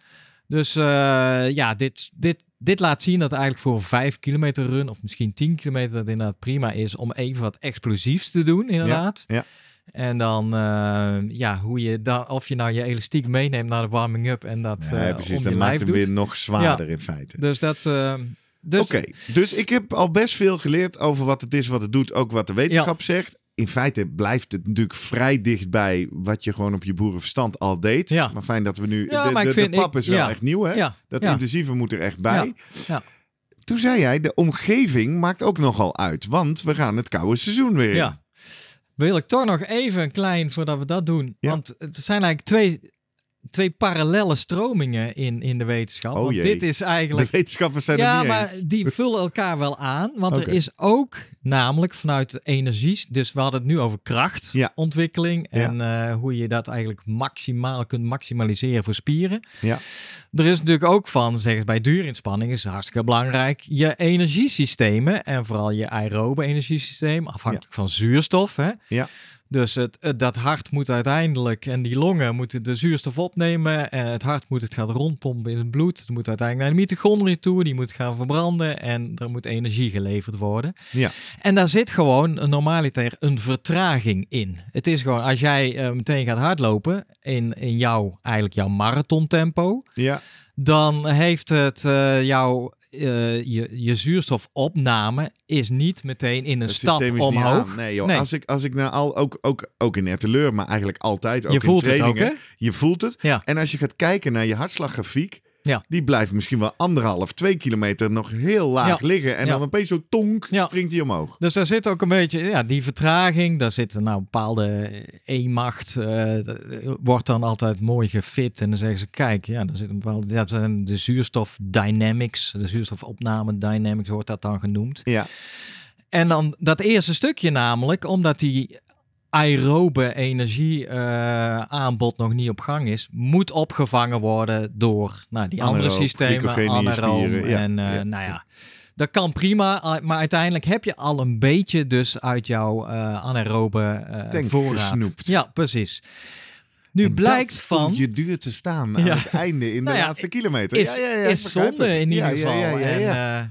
Dus eh, ja, dit, dit, dit laat zien dat eigenlijk voor een 5 kilometer run of misschien 10 kilometer dat inderdaad prima is om even wat explosiefs te doen, inderdaad. ja. En dan, eh, ja, hoe je dan, of je nou je elastiek meeneemt naar de warming-up en dat Ja, eh, precies. je maakt doet. weer nog zwaarder in feite. Dus dat. dus, Oké, dus ik heb al best veel geleerd over wat het is, wat het doet, ook wat de wetenschap zegt. In feite blijft het natuurlijk vrij dichtbij wat je gewoon op je boerenverstand al deed. Ja. Maar fijn dat we nu... Ja, de, de, de pap ik- is wel ja. echt nieuw, hè? Ja, Dat intensieve moet er echt bij. ja. Toen zei jij, de omgeving maakt ook nogal uit. Want we gaan het koude seizoen weer in. Ja. Wil ik toch nog even een klein voordat we dat doen. Want het zijn eigenlijk twee, twee parallele stromingen in, in de wetenschap. Oh want jee. dit is De eigenlijk. wetenschappers zijn Ja, het niet maar eens. die vullen elkaar wel aan. Want er is ook namelijk vanuit de energie. Dus we hadden het nu over Ja. krachtontwikkeling. En eh, hoe je dat eigenlijk maximaal kunt maximaliseren voor spieren. Ja. Er is natuurlijk ook van, zeggen ze bij duurinspanning, is het hartstikke belangrijk, je energiesystemen en vooral je aerobe energiesysteem, afhankelijk van zuurstof. Hè? Ja. Dus het, het- dat hart moet uiteindelijk, en die longen moeten de zuurstof opnemen. En het hart moet het gaan rondpompen in het bloed. Het moet uiteindelijk naar de mitochondriën toe. Die moet gaan verbranden. En er moet energie geleverd worden. Ja. En daar zit gewoon een normaliter een vertraging in. Het is gewoon, als jij eh, meteen gaat hardlopen in, in jouw, eigenlijk jouw marathontempo. Ja. Dan heeft het eh, jouw, eh, je, je zuurstofopname is niet meteen in een Het stap omhoog. Nee, joh. Nee. Als ik, als ik nou al, ook, ook, ook in Etteleur, maar eigenlijk altijd ook Je voelt in het ook, trainingen. hè? Je voelt het. Ja. En als je gaat kijken naar je hartslaggrafiek, Ja. die blijft misschien wel anderhalf, twee kilometer nog heel laag Ja. liggen. En Ja. dan opeens zo tonk, Ja. springt hij omhoog. Dus daar zit ook een beetje, ja, die vertraging, daar zit nou een bepaalde E-macht, eh, wordt dan altijd mooi gefit. En dan zeggen ze, kijk, ja, daar zit een bepaalde, zijn de zuurstof dynamics, de zuurstofopname dynamics wordt dat dan genoemd. Ja. En dan dat eerste stukje namelijk, omdat die aerobe energie eh, aanbod nog niet op gang is, moet opgevangen worden door nou, die andere systemen, anaeroom ja, en eh, ja, nou ja. Dat kan prima, maar uiteindelijk heb je al een beetje dus uit jouw uh, anaerobe uh, voorraad. gesnoept. Ja, precies. Nu En blijkt van... je duur te staan aan Ja. het einde in de Nou laatste kilometer. is, ja, ja, ja, is zonde in ieder geval. En, eh,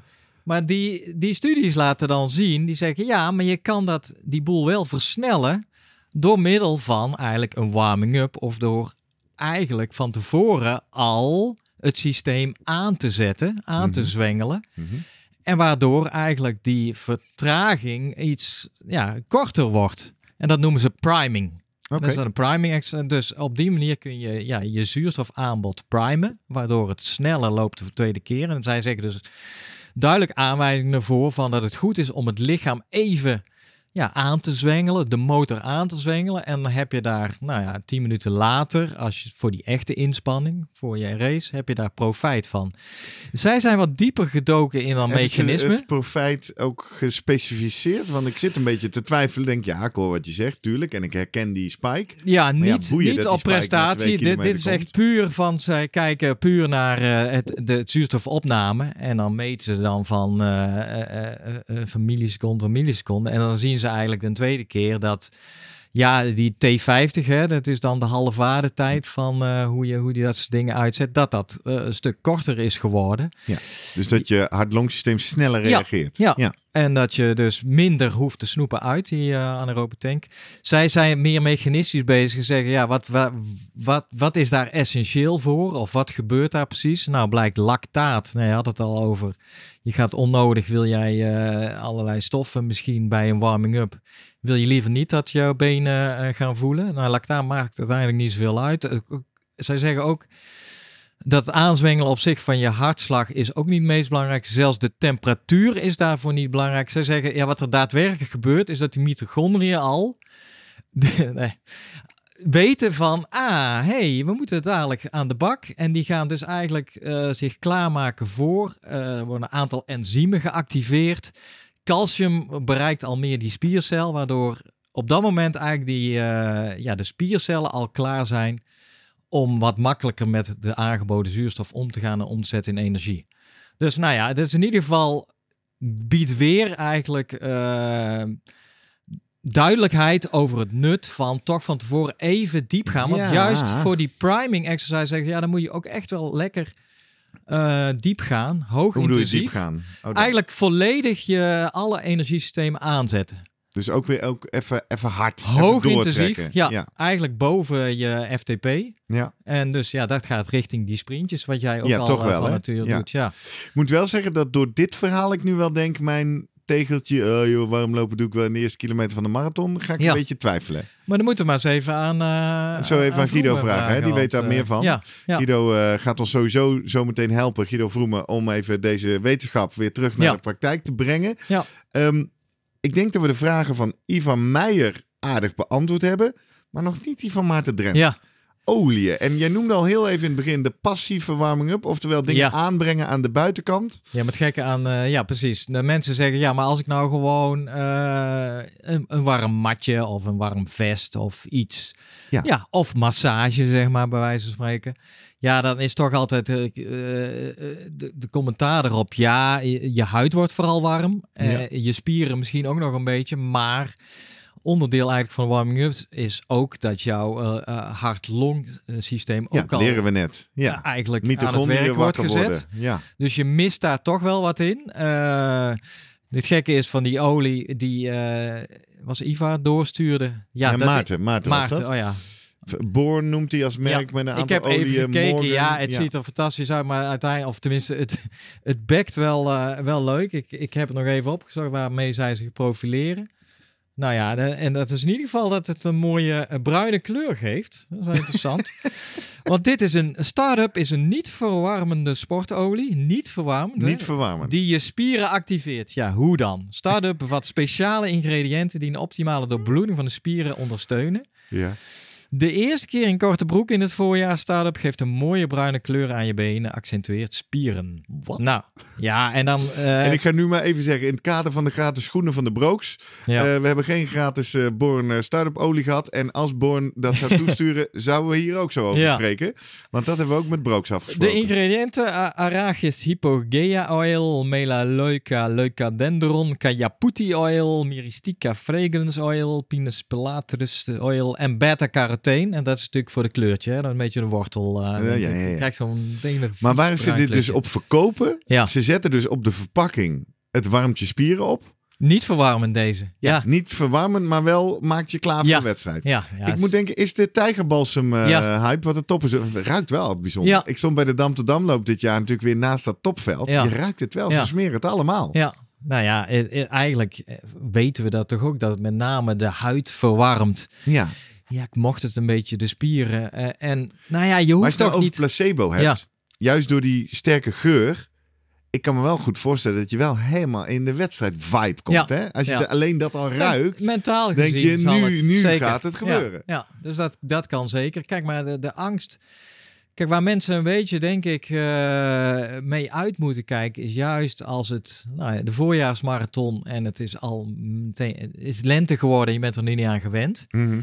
maar die, die studies laten dan zien, die zeggen ja, maar je kan dat, die boel wel versnellen door middel van eigenlijk een warming-up of door eigenlijk van tevoren al het systeem aan te zetten, aan te Mhm. zwengelen. Mhm. En waardoor eigenlijk die vertraging iets ja, korter wordt. En dat noemen ze priming. Oké. Dat is dan een priming. Dus op die manier kun je ja, je zuurstofaanbod primen, waardoor het sneller loopt de tweede keer. En zij zeggen dus duidelijk aanwijzingen ervoor van dat het goed is om het lichaam even ja, aan te zwengelen, de motor aan te zwengelen. En dan heb je daar, nou ja, tien minuten later, als je voor die echte inspanning, voor je race, heb je daar profijt van. Zij zijn wat dieper gedoken in dat mechanisme. het profijt ook gespecificeerd? Want ik zit een beetje te twijfelen. Denk, ja, ik hoor wat je zegt, tuurlijk. En ik herken die spike. Ja, ja, niet, boeien niet twee prestatie. Dit, is echt puur van, zij kijken puur naar eh, het, de het zuurstofopname. En dan meten ze dan van eh, eh, van milliseconde tot milliseconde. En dan zien ze eigenlijk een tweede keer dat, ja, die T50, hè, dat is dan de halfwaardetijd van eh, hoe, je, hoe die dat soort dingen uitzet, dat dat eh, een stuk korter is geworden. Dus dat je hart-longsysteem sneller Ja, reageert. ja. ja. En dat je dus minder hoeft te snoepen uit die eh anaerobe tank. Zij zijn meer mechanistisch bezig en zeggen, ja, wat, wat, wat, wat is daar essentieel voor? Of wat gebeurt daar precies? Nou, blijkt lactaat. Nou, je had het al over. Je gaat onnodig, wil jij eh, allerlei stoffen misschien bij een warming-up. Wil je liever niet dat jouw benen eh, gaan voelen? Nou, lactaat maakt uiteindelijk niet zoveel uit. Eh, Zij zeggen ook, dat aanzwengelen op zich van je hartslag is ook niet het meest belangrijk. Zelfs de temperatuur is daarvoor niet belangrijk. Zij zeggen, ja, wat er daadwerkelijk gebeurt, is dat die mitochondriën al nee, weten van, ah, hey, we moeten dadelijk aan de bak. En die gaan dus eigenlijk eh, zich klaarmaken voor. eh, er worden een aantal enzymen geactiveerd. Calcium bereikt al meer die spiercel, waardoor op dat moment eigenlijk die, eh, ja, de spiercellen al klaar zijn om wat makkelijker met de aangeboden zuurstof om te gaan en om te zetten in energie. Dus nou ja, dus in ieder geval biedt weer eigenlijk duidelijkheid over het nut van toch van tevoren even diep gaan. Want Ja. juist voor die priming exercise zeggen, ja, dan moet je ook echt wel lekker eh, diep gaan, hoog Hoe je intensief. diep gaan? Oh. Eigenlijk volledig je alle energiesystemen aanzetten. Dus ook weer ook even, even hard. Hoog intensief, ja, ja. Eigenlijk boven je FTP. Ja. En dus ja, dat gaat richting die sprintjes, wat jij ook Ja, al toch eh, wel, van Ja. doet. Ja. Ik moet wel zeggen dat door dit verhaal ik nu wel denk, mijn tegeltje, oh joh, waarom lopen doe ik wel in de eerste kilometer van de marathon, ga ik Ja. een beetje twijfelen. Maar dan moeten we maar eens even aan. eh, Zo even aan Guido vragen, hè? Die weet daar want, meer eh, van. Ja, ja. Guido eh, gaat ons sowieso zo meteen helpen, Guido Vroemen, om even deze wetenschap weer terug naar de praktijk te brengen. Ja. Ehm, ik denk dat we de vragen van Ivan Meijer aardig beantwoord hebben, maar nog niet die van Maarten Drent. ja, Oliën. En jij noemde al heel even in het begin de passieve warming-up, oftewel dingen Ja. aanbrengen aan de buitenkant. ja, met gekke aan. eh, ja, precies. De mensen zeggen ja, maar als ik nou gewoon eh, een, een warm matje of een warm vest of iets. Ja. of massage, zeg maar, bij wijze van spreken. Ja, dan is toch altijd eh, de, de commentaar erop. Ja, je, je huid wordt vooral warm. Ja. Je spieren misschien ook nog een beetje. Maar onderdeel eigenlijk van warming-up is ook dat jouw eh, eh, hart-long systeem Ja, ook al leren we net. Ja. eigenlijk aan het werk wordt gezet. worden. Ja. Dus je mist daar toch wel wat in. Eh het gekke is van die olie die eh, was Iva doorstuurde. Ja, Ja, dat Maarten, Maarten, was Maarten, dat. oh ja. Born noemt hij als merk met een aantal ik heb oliën. even gekeken. Morgan. ja, het ziet er fantastisch uit, maar uiteindelijk, of tenminste, het, het bekt wel, eh, wel leuk. Ik, ik heb het nog even opgezocht waarmee zij zich profileren. Nou ja, en dat is in ieder geval dat het een mooie eh, bruine kleur geeft. Dat is wel interessant. Want dit is een start-up, is een niet verwarmende sportolie. Niet verwarmend. Niet verwarmend. Die je spieren activeert. Ja, hoe dan? Startup bevat speciale ingrediënten die een optimale doorbloeding van de spieren ondersteunen. Ja. De eerste keer in korte broek in het voorjaar start-up geeft een mooie bruine kleur aan je benen, accentueert spieren. Wat? Nou, ja, en dan... eh, En ik ga nu maar even zeggen, in het kader van de gratis schoenen van de Brooks. ja. eh, we hebben geen gratis eh Born Startup olie gehad. En als Born dat zou toesturen, zouden we hier ook zo over Ja. spreken. Want dat hebben we ook met Brooks afgesproken. De ingrediënten: Arachis hypogea oil, melaleuca leucadendron, cayaputi oil, myristica fragrance oil, pinus pilatus oil en beta-carotene. En dat is natuurlijk voor de kleurtje, hè? dan een beetje de wortel. eh, Ja, ja, ik. ja, ja. Je krijgt zo'n ding met maar waar ze dit dus op verkopen? Ja. Ze zetten dus op de verpakking het warmt je spieren op. Niet verwarmen deze. Ja, ja, Niet verwarmend, maar wel maakt je klaar voor Ja. de wedstrijd. ja. ik moet denken, is de tijgerbalsem eh, hype wat de top is? Ruikt wel bijzonder. Ja. Ik stond bij de Dam to Damloop dit jaar natuurlijk weer naast dat topveld. Ja. Je ruikt het wel, ze smeren het allemaal. Ja, nou ja, eh, eigenlijk weten we dat toch ook, dat het met name de huid verwarmt. Ja. Ja, ik mocht het een beetje de spieren. eh, en nou ja, je Maar hoeft het nou toch over niet... placebo hebt, Ja. juist door die sterke geur, ik kan me wel goed voorstellen dat je wel helemaal in de wedstrijd vibe komt. Ja. Hè? Als je Ja. de- alleen dat al ruikt, Mentaal denk gezien je, nu- het nu zeker. gaat het gebeuren. Ja, dus dat, dat kan zeker. Kijk, maar de, de angst... Kijk, waar mensen een beetje, denk ik, eh, mee uit moeten kijken... is juist als het nou ja, de voorjaarsmarathon... en het is al meteen het is lente geworden... en je bent er nu niet aan gewend... Mhm.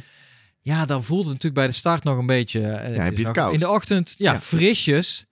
Ja, dan voelt het natuurlijk bij de start nog een beetje... eh, heb is je het koud? In de ochtend, ja, Ja. frisjes.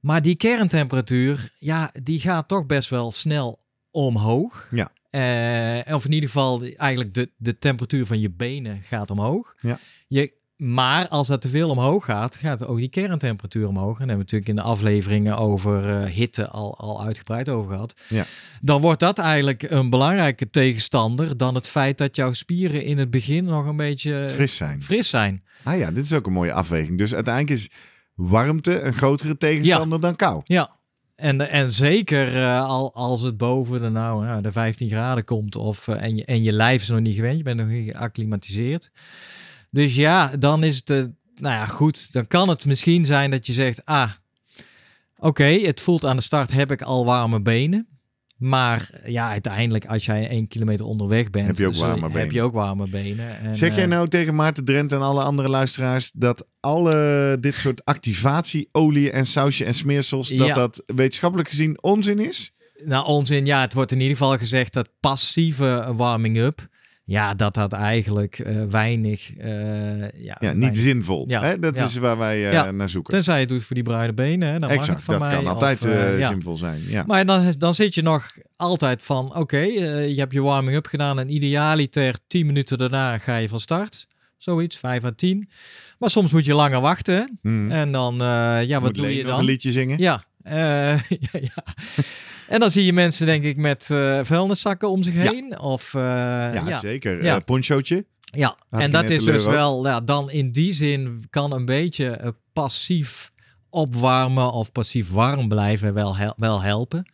Maar die kerntemperatuur, ja, die gaat toch best wel snel omhoog. Ja. Eh, of in ieder geval, eigenlijk de, de temperatuur van je benen gaat omhoog. Ja. Je, maar als dat te veel omhoog gaat, gaat ook die kerntemperatuur omhoog. En daar hebben we natuurlijk in de afleveringen over eh, hitte al, al uitgebreid over gehad. Ja. Dan wordt dat eigenlijk een belangrijke tegenstander dan het feit dat jouw spieren in het begin nog een beetje fris zijn. fris zijn. Ah ja, dit is ook een mooie afweging. Dus uiteindelijk is warmte een grotere tegenstander dan kou. Ja. En, en zeker eh, al, als het boven de, nou, de 15 graden komt of, eh, en, je, en je lijf is nog niet gewend, je bent nog niet geacclimatiseerd. Dus ja, dan is het, eh, nou ja, goed. Dan kan het misschien zijn dat je zegt, ah, oké, het voelt aan de start, heb ik al warme benen. Maar ja, uiteindelijk als jij één kilometer onderweg bent, Heb je ook warme heb benen. je ook warme benen. En, Zeg jij eh, nou tegen Maarten Drent en alle andere luisteraars dat alle dit soort activatieolie en sausje en smeersels, dat Ja. dat wetenschappelijk gezien onzin is? Nou, onzin. Ja, het wordt in ieder geval gezegd dat passieve warming-up, ja, dat dat eigenlijk eh, weinig, eh, ja, Ja, weinig- niet zinvol. Ja, Hè? Dat ja. is waar wij eh, naar zoeken. Tenzij je het doet voor die bruine benen, hè, dan mag het Exact, van dat mij. kan altijd zinvol zijn. Ja. Maar dan, dan zit je nog altijd van, oké, je hebt je warming-up gedaan en idealiter 10 minuten daarna ga je van start. Zoiets, 5 à 10. Maar soms moet je langer wachten. hè. Mhm. En dan, ja, wat Moet doe je dan? een liedje zingen? Ja, ja, ja. En dan zie je mensen, denk ik, met eh vuilniszakken om zich Ja. heen. Of, eh, Ja, ja, zeker. Ja. Eh, ponchootje. Ja, Had en dat is dus ook. wel, ja, dan in die zin kan een beetje eh, passief opwarmen of passief warm blijven wel, hel- wel helpen.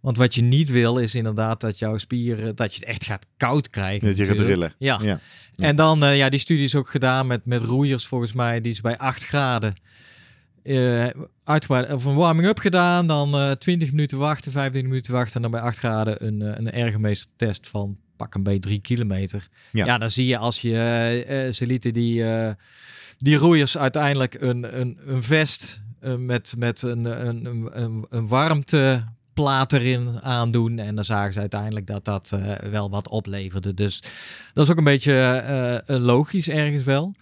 Want wat je niet wil is inderdaad dat jouw spieren, dat je het echt gaat koud krijgen. Dat je gaat rillen. Ja. Ja. En dan, eh, ja, die studie is ook gedaan met, met roeiers volgens mij, die is bij 8 graden eh uitgebreid, of een warming-up gedaan, dan eh 20 minuten wachten, 25 minuten wachten en dan bij 8 graden een, eh, een ergomeestertest van pak een beetje 3 kilometer. Ja. Ja. dan zie je als je, ze lieten die, die roeiers uiteindelijk een, een, een vest met, met een, een, een, een, erin aandoen. En dan zagen ze uiteindelijk dat dat wel wat opleverde. Dus dat is ook een beetje logisch ergens wel.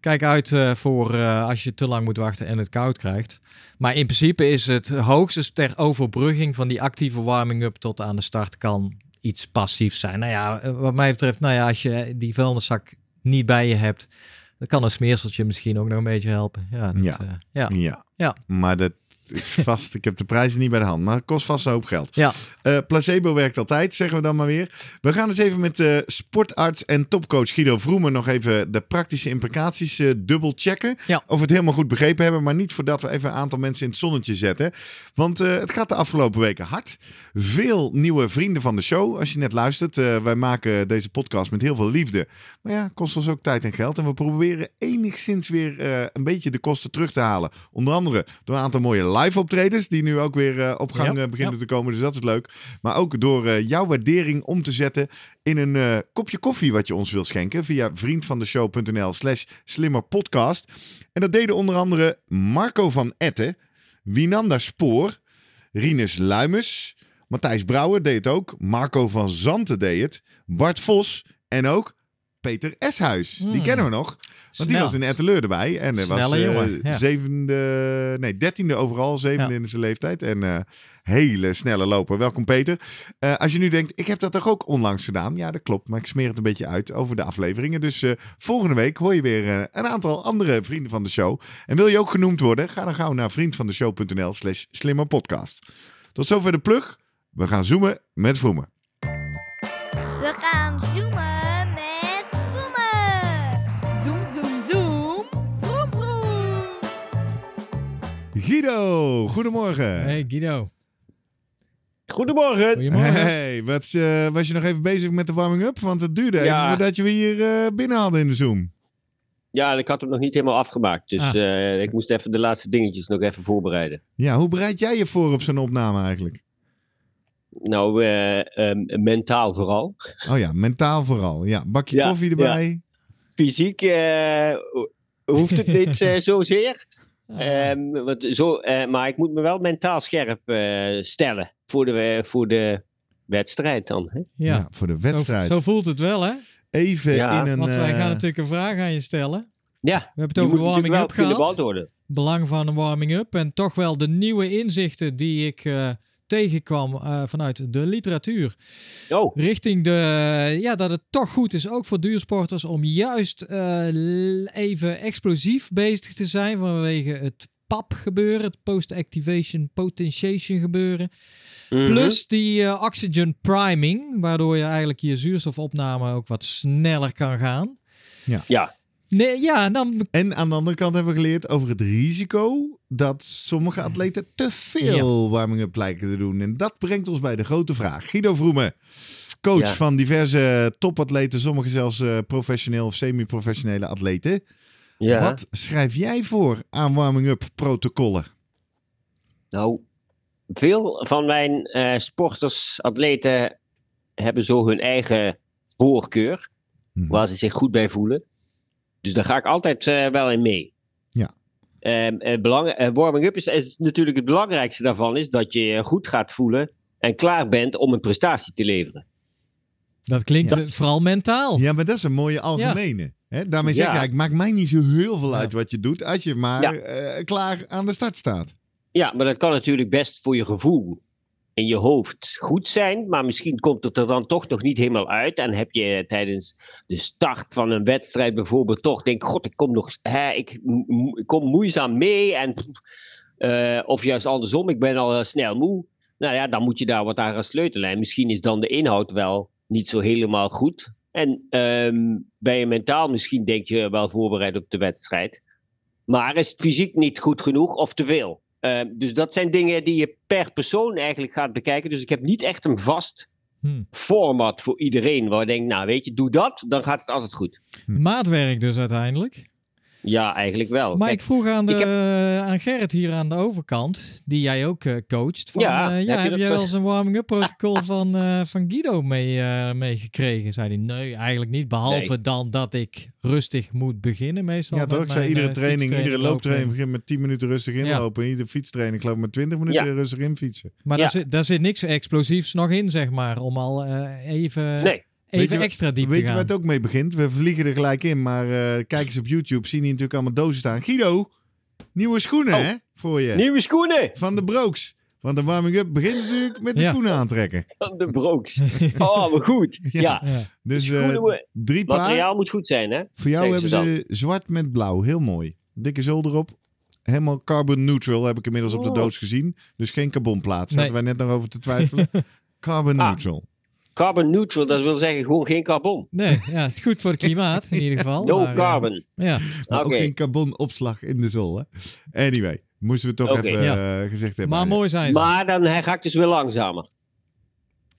Kijk uit eh, voor eh, als je te lang moet wachten en het koud krijgt. Maar in principe is het hoogstens ter overbrugging van die actieve warming-up tot aan de start kan iets passiefs zijn. Nou ja, eh, wat mij betreft, nou ja, als je die vuilniszak niet bij je hebt, dan kan een smeerseltje misschien ook nog een beetje helpen. Ja, dat, Ja. ja. Ja. Ja. Maar dat is vast. ik heb de prijzen niet bij de hand. Maar het kost vast een hoop geld. ja. Eh, placebo werkt altijd, zeggen we dan maar weer. We gaan eens even met de sportarts en topcoach Guido Vroemen nog even de praktische implicaties eh, dubbel checken. Ja. Of we het helemaal goed begrepen hebben, maar niet voordat we even een aantal mensen in het zonnetje zetten. Want het gaat de afgelopen weken hard. Veel nieuwe vrienden van de show, als je net luistert. Wij maken deze podcast met heel veel liefde. Maar ja, kost ons ook tijd en geld. En we proberen enigszins weer een beetje de kosten terug te halen. Onder andere door een aantal mooie live optredens, die nu ook weer eh, op gang Ja, eh, beginnen ja. te komen. Dus dat is leuk. Maar ook door eh, jouw waardering om te zetten in een kopje koffie wat je ons wilt schenken. Via vriendvandeshow.nl slash slimmerpodcast. En dat deden onder andere Marco van Etten, Winanda Spoor, Rinus Luimes, Matthijs Brouwer deed het ook, Marco van Zanten deed het, Bart Vos en ook Peter Eshuis. Die Hmm. kennen we nog. Want die was in Etteleur erbij. En hij was eh, jongen, ja. zevende, nee, dertiende overal, zevende Ja. in zijn leeftijd. En eh, hele snelle loper. Welkom Peter. Eh, als je nu denkt, ik heb dat toch ook onlangs gedaan? Ja, dat klopt. Maar ik smeer het een beetje uit over de afleveringen. Dus eh, volgende week hoor je weer een aantal andere vrienden van de show. En wil je ook genoemd worden? Ga dan gauw naar vriendvandeshow.nl slash slimmerpodcast. Tot zover de plug. We gaan zoomen met Vroemen. We gaan zoomen Guido, goedemorgen. Hey Guido. Goedemorgen. Goedemorgen. Hey, wat, eh, was je nog even bezig met de warming-up? Want het duurde even voordat je we hier eh, binnen hadden in de Zoom. Ja, ik had hem nog niet helemaal afgemaakt. Dus Ah. eh, ik moest even de laatste dingetjes nog even voorbereiden. Ja, hoe bereid jij je voor op zo'n opname eigenlijk? Nou, eh, ehm, mentaal vooral. Oh ja, mentaal vooral. Ja, bakje Ja, koffie erbij. Fysiek eh, ho- hoeft het niet zozeer. Ehm, want zo, eh, maar ik moet me wel mentaal scherp eh, stellen voor de, voor de wedstrijd dan. Hè? Ja. ja. voor de Zo, wedstrijd. zo voelt het wel, hè? Even Ja, in een... Want wij eh, gaan natuurlijk een vraag aan je stellen. Ja, We hebben het over warming-up gehad. Belang van een warming-up. En toch wel de nieuwe inzichten die ik eh, tegenkwam eh, vanuit de literatuur. Oh, Richting de, ja, dat het toch goed is, ook voor duursporters, om juist eh, even explosief bezig te zijn vanwege het PAP gebeuren, het Post-Activation Potentiation gebeuren. mhm. Plus die eh, oxygen priming, waardoor je eigenlijk je zuurstofopname ook wat sneller kan gaan. Ja, Nee, ja, dan En aan de andere kant hebben we geleerd over het risico dat sommige atleten te veel warming-up lijken te doen. En dat brengt ons bij de grote vraag. Guido Vroemen, coach Ja. van diverse topatleten, sommige zelfs eh, professioneel of semi-professionele atleten. ja. Wat schrijf jij voor aan warming-up protocollen? Nou, veel van mijn eh, sporters, atleten hebben zo hun eigen voorkeur, Mhm. waar ze zich goed bij voelen. Dus daar ga ik altijd eh, wel in mee. Ja. Belang, eh, warming-up is, is natuurlijk het belangrijkste daarvan, is dat je je goed gaat voelen en klaar bent om een prestatie te leveren. dat klinkt Ja. vooral mentaal. Ja, maar dat is een mooie algemene. Hè? Daarmee zeg je. Ja. eigenlijk, maakt mij niet zo heel veel Ja. uit wat je doet, als je maar Ja. eh, klaar aan de start staat. Ja, maar dat kan natuurlijk best voor je gevoel in je hoofd goed zijn, maar misschien komt het er dan toch nog niet helemaal uit. En heb je tijdens de start van een wedstrijd bijvoorbeeld toch denk, god, ik kom nog, hè, ik, kom moeizaam mee en eh, of juist andersom, ik ben al eh, snel moe. Nou ja, dan moet je daar wat aan sleutelen. En misschien is dan de inhoud wel niet zo helemaal goed. En ehm, ben je mentaal misschien denk je wel voorbereid op de wedstrijd. Maar is het fysiek niet goed genoeg of te veel? Ehm, dus dat zijn dingen die je per persoon eigenlijk gaat bekijken. Dus ik heb niet echt een vast Hm. format voor iedereen. Waar ik denk, nou weet je, doe dat, dan gaat het altijd goed. Maatwerk dus uiteindelijk. Ja, eigenlijk wel. Maar Kijk, ik vroeg aan, de, ik heb- aan Gerrit hier aan de overkant, die jij ook eh, coacht. Van, Ja, eh, ja, heb jij wel eens een warming-up protocol van, eh, van Guido mee, eh, meegekregen? Zei hij, nee, eigenlijk niet. Behalve Nee. dan dat ik rustig moet beginnen meestal. Ja, toch? Ik zei iedere training, iedere looptraining begint met 10 minuten rustig inlopen. En iedere fietstraining, geloof ik, met 20 minuten Ja. rustig infietsen. Maar Ja. daar, zit, daar zit niks explosiefs nog in, zeg maar. Om al eh, even, Nee. Weet even je extra diep Weet je waar het ook mee begint? We vliegen er gelijk in, maar eh kijk eens op YouTube, zien die natuurlijk allemaal dozen staan. Guido, nieuwe schoenen Oh. hè, voor je. Nieuwe schoenen Van de Brooks. Want de warming-up begint natuurlijk met de Ja. schoenen aantrekken. van de Brooks. Oh, maar goed. Ja. Ja, Ja. Dus eh, drie paar. materiaal moet goed zijn, hè? Voor jou hebben ze zwart met blauw. Heel mooi. Dikke zool erop. Helemaal carbon neutral heb ik inmiddels op de Oh. doos gezien. Dus geen carbonplaat. Zaten Nee. wij net nog over te twijfelen. carbon Ah. neutral. Carbon neutral, dat wil zeggen gewoon geen carbon. Nee, ja, het is goed voor het klimaat in ieder geval. No maar, eh, carbon. ja. Maar ook geen carbonopslag in de zool. Hè? Anyway, moesten we toch even Ja. eh, gezegd hebben. Maar mooi zijn. Maar dan hij gaat dus weer langzamer.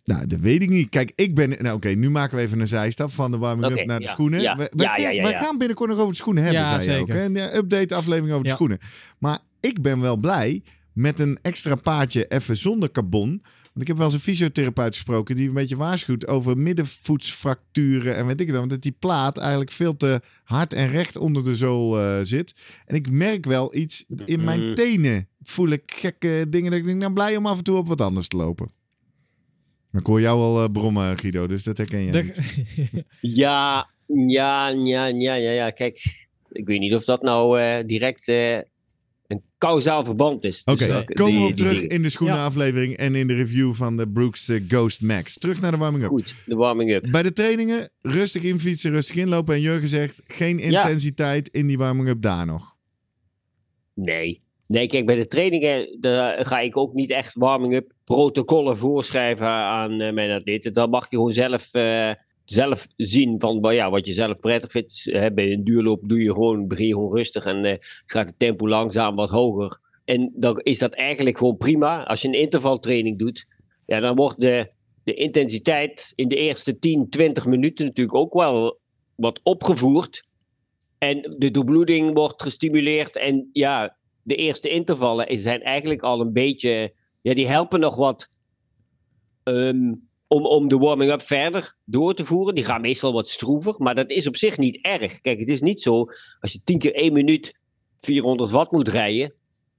Nou, dat weet ik niet. Kijk, ik ben... Nou, oké, nu maken we even een zijstap van de warming-up naar de ja. schoenen. Ja. We, Ja, ja, ja, wij gaan binnenkort nog over de schoenen hebben, Ja, zei je ook. zeker. Hè? Een update aflevering over de schoenen. Maar ik ben wel blij met een extra paardje even zonder carbon. Want ik heb wel eens een fysiotherapeut gesproken die een beetje waarschuwt over middenvoetsfracturen en weet ik het dan. Dat die plaat eigenlijk veel te hard en recht onder de zool eh, zit. En ik merk wel iets in mijn Mhm. tenen. Voel ik gekke dingen dat ik denk, nou blij om af en toe op wat anders te lopen. Maar ik hoor jou al eh, brommen, Guido, dus dat herken je Ja, ja, ja, ja, ja, ja. Kijk, ik weet niet of dat nou eh, direct eh, een kausaal verband is. Oké, tussen komen we op terug dingen. in de schoenenaflevering en in de review van de Brooks eh, Ghost Max. Terug naar de warming-up. Goed, de warming-up. Bij de trainingen rustig infietsen, rustig inlopen. En Jurgen zegt geen intensiteit in die warming-up daar nog. Nee. Nee, kijk, bij de trainingen daar ga ik ook niet echt warming-up protocollen voorschrijven aan eh, mijn atleten. Dan mag je gewoon zelf, eh, zelf zien van ja, wat je zelf prettig vindt. Hè, bij een duurloop doe je gewoon, begin je gewoon rustig en eh, gaat het tempo langzaam wat hoger. En dan is dat eigenlijk gewoon prima. Als je een intervaltraining doet, ja, dan wordt de, de intensiteit in de eerste 10, 20 minuten natuurlijk ook wel wat opgevoerd. En de doorbloeding wordt gestimuleerd. En ja, de eerste intervallen zijn eigenlijk al een beetje. Ja, die helpen nog wat ehm, om, om de warming-up verder door te voeren. Die gaan meestal wat stroever, maar dat is op zich niet erg. Kijk, het is niet zo als je 10 keer 1 minuut 400 watt moet rijden.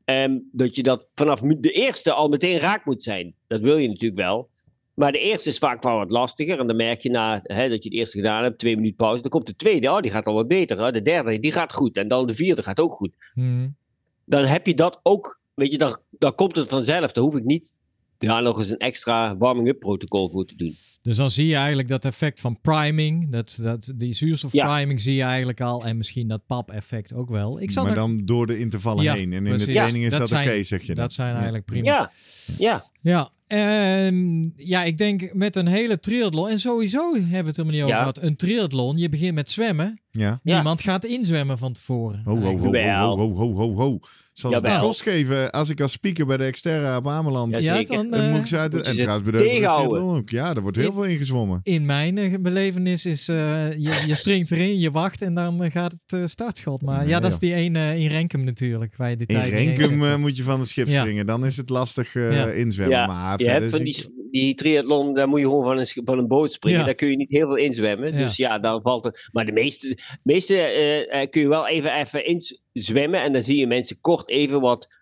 ehm, dat je dat vanaf de eerste al meteen raak moet zijn. Dat wil je natuurlijk wel. Maar de eerste is vaak wel wat lastiger. En dan merk je na hè, dat je de eerste gedaan hebt, twee minuten pauze. Dan komt de tweede, oh, die gaat al wat beter. Hè. De derde, die gaat goed. En dan de vierde gaat ook goed Hmm. dan heb je dat ook. Weet je, dan, dan komt het vanzelf. Daar hoef ik niet daar nog eens een extra warming-up protocol voor te doen. Dus dan zie je eigenlijk dat effect van priming. Dat, dat, die zuurstofpriming zie je eigenlijk al. En misschien dat pap-effect ook wel. Ik zal maar nog- dan door de intervallen Ja, heen. En in de training is Ja, dat, dat oké, zijn- zeg je dat dat. zijn Ja. eigenlijk prima. Ja, ja. Ja, en ja, ik denk met een hele triathlon. En sowieso hebben we het helemaal niet over Ja. gehad. Een triathlon, je begint met zwemmen. Ja. Ja. Niemand gaat inzwemmen van tevoren. Ho, ho, ho, ho, Wel. ho, ho, ho, ho. Zal het Jawel. kost geven als ik als speaker bij de Exterra op Ameland... Ja, dan, dan eh, moet ik ze uit... moet En ze trouwens bij de triathlon ook. Ja, er wordt heel Ik- veel ingezwommen. in mijn eh, belevenis is, eh, je, je springt erin, je wacht en dan gaat het eh, startschot. Maar Nee, ja, dat is die ene in Renkum natuurlijk. Waar je de In Renkum moet je van het schip Ja. springen. Dan is het lastig eh, Ja. inzwemmen. Ja, maar verder hebt van zie die, triathlon, daar moet je gewoon van een, van een boot springen. Ja. Daar kun je niet heel veel inzwemmen. Ja. Dus ja, dan valt het. Maar de meeste, meeste eh, eh, kun je wel even, even inzwemmen. En dan zie je mensen kort even wat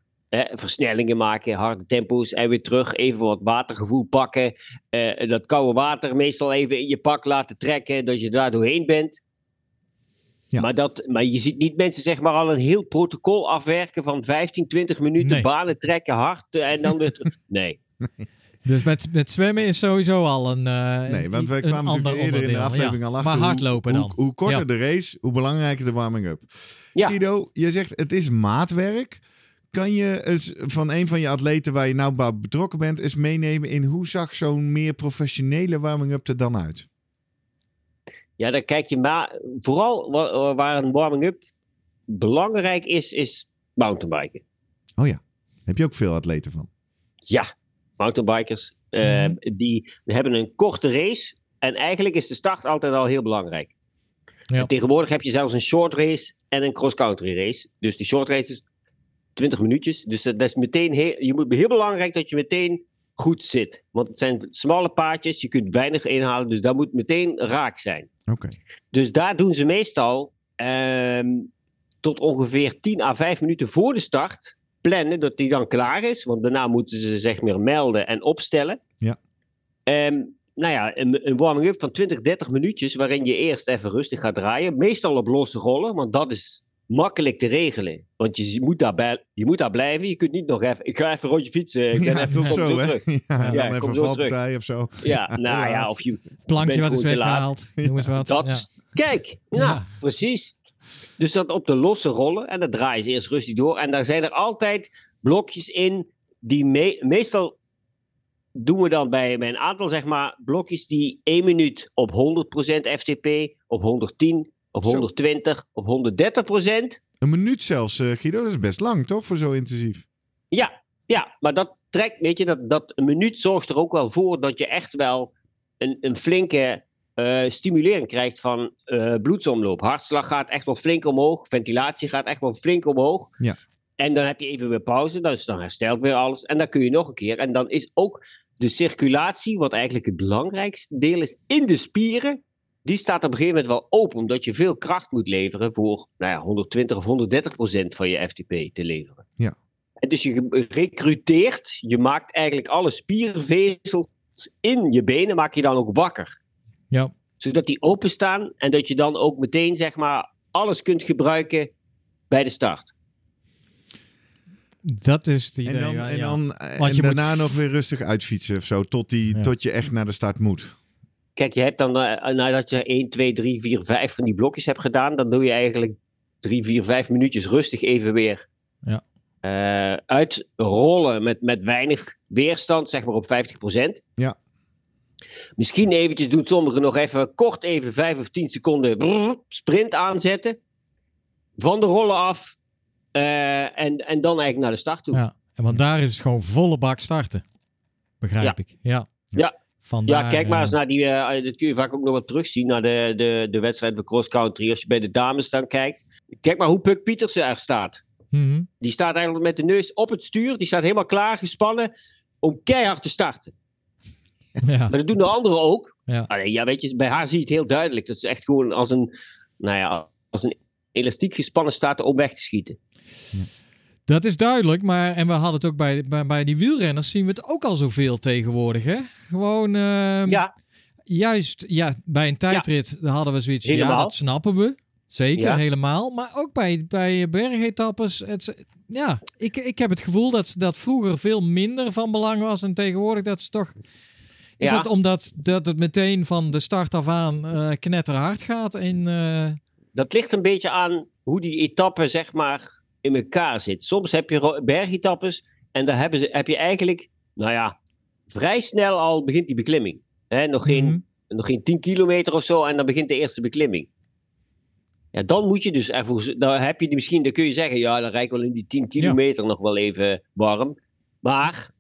versnellingen maken, harde tempo's. En weer terug even wat watergevoel pakken. Eh, dat koude water meestal even in je pak laten trekken. Dat je daar doorheen bent. Ja. Maar, dat, maar je ziet niet mensen zeg maar al een heel protocol afwerken van 15, 20 minuten. Nee. Banen trekken, hard en dan weer terug. Nee. Dus met, met zwemmen is sowieso al een, eh Nee, want wij een kwamen natuurlijk eerder in de onderdeel. aflevering Ja. al achter. Maar hardlopen hoe, dan. Hoe, korter Ja. de race, hoe belangrijker de warming-up. Ja. Guido, je zegt het is maatwerk. Kan je eens van een van je atleten waar je nou bij betrokken bent, eens meenemen in hoe zag zo'n meer professionele warming-up er dan uit? Ja, dan kijk je maar. Vooral wa- waar een warming-up belangrijk is, is mountainbiken. Heb je ook veel atleten van? Ja, mountainbikers. eh, Mhm. die hebben een korte race. En eigenlijk is de start altijd al heel belangrijk. Ja. En tegenwoordig heb je zelfs een short race en een cross-country race. Dus die short race is 20 minuutjes. Dus dat dat is meteen heel, je moet heel belangrijk dat je meteen goed zit. Want het zijn smalle paadjes, je kunt weinig inhalen. Dus dat moet meteen raak zijn. Oké. Dus daar doen ze meestal ehm, tot ongeveer 10 à 5 minuten voor de start plannen dat die dan klaar is. Want daarna moeten ze zeg maar melden en opstellen. Ja. Ehm, nou ja, een, een warming-up van 20, 30 minuutjes waarin je eerst even rustig gaat draaien. Meestal op losse rollen, want dat is makkelijk te regelen. Want je moet daar, bij, je moet daar blijven. Je kunt niet nog even, ik ga even een rondje fietsen. Ik ben Ja, even zo, hè? terug. Ja, Ja, dan even kom een valpartij of zo. Ja, nou ja, of je Plankje wat is weggehaald. Noem eens wat. Dat, Ja. Kijk, nou, Ja. precies. Dus dat op de losse rollen. En dan draaien ze eerst rustig door. En daar zijn er altijd blokjes in die me- meestal doen we dan bij, bij een aantal zeg maar blokjes die 1 minuut op 100% FTP, op 110, op Zo. 120, op 130%. Een minuut zelfs, eh, Guido. Dat is best lang, toch? Voor zo intensief. Ja, ja, maar dat trekt, weet je, dat, dat een minuut zorgt er ook wel voor dat je echt wel een, een flinke eh, stimulering krijgt van eh, bloedsomloop. Hartslag gaat echt wel flink omhoog, ventilatie gaat echt wel flink omhoog. Ja. En dan heb je even weer pauze, dus dan herstelt weer alles. En dan kun je nog een keer. En dan is ook de circulatie, wat eigenlijk het belangrijkste deel is, in de spieren. Die staat op een gegeven moment wel open, omdat je veel kracht moet leveren voor nou ja, 120 of 130 procent van je FTP te leveren. Ja. En dus je recruteert, je maakt eigenlijk alle spiervezels in je benen, maak je dan ook wakker. Ja. Zodat die openstaan en dat je dan ook meteen zeg maar alles kunt gebruiken bij de start. Dat is het idee. En dan, ja, en dan Want en je moet daarna nog weer rustig uitfietsen of zo, tot, die, Ja. tot je echt naar de start moet. Kijk, je hebt dan, eh, nadat je 1, 2, 3, 4, 5 van die blokjes hebt gedaan, dan doe je eigenlijk 3, 4, 5 minuutjes rustig even weer Ja. eh, uitrollen met, met weinig weerstand, zeg maar op 50%. Ja. Misschien eventjes doen sommigen nog even kort even 5 of 10 seconden brrr, sprint aanzetten. Van de rollen af. eh, en, en dan eigenlijk naar de start toe. Ja. En want daar is het gewoon volle bak starten. Begrijp Ja. ik. Ja. Ja. Vandaar, Ja, kijk maar eens eh, naar die. eh, dat kun je vaak ook nog wat terugzien. Naar de, de, de wedstrijd van cross country. Als je bij de dames dan kijkt. Kijk maar hoe Puck Pietersen er staat. mhm. Die staat eigenlijk met de neus op het stuur. Die staat helemaal klaar, gespannen. Om keihard te starten. Ja. Maar dat doen de anderen ook. Ja. Ja, weet je, bij haar zie je het heel duidelijk. Dat ze echt gewoon als een. Nou ja, als een elastiek gespannen staat om weg te schieten. Dat is duidelijk, maar en we hadden het ook bij, bij, bij die wielrenners zien we het ook al zoveel tegenwoordig, hè? Gewoon, ehm, Ja, juist, ja, bij een tijdrit hadden we zoiets, ja, dat snappen we. Zeker, Ja. helemaal. Maar ook bij, bij bergetappes. Het, ja, ik, ik heb het gevoel dat dat vroeger veel minder van belang was. En tegenwoordig dat ze toch... Is Ja. dat omdat dat het meteen van de start af aan eh knetterhard gaat? En, eh, dat ligt een beetje aan hoe die etappe, zeg maar, in elkaar zit. Soms heb je bergetappes en daar hebben ze, heb je eigenlijk, nou ja, vrij snel al begint die beklimming. Hè, nog, geen, mhm. nog geen 10 kilometer of zo en dan begint de eerste beklimming. Ja, dan moet je dus ervoor, dan heb je die misschien, dan kun je zeggen, ja, dan rijd ik wel in die 10 kilometer nog wel even warm. Maar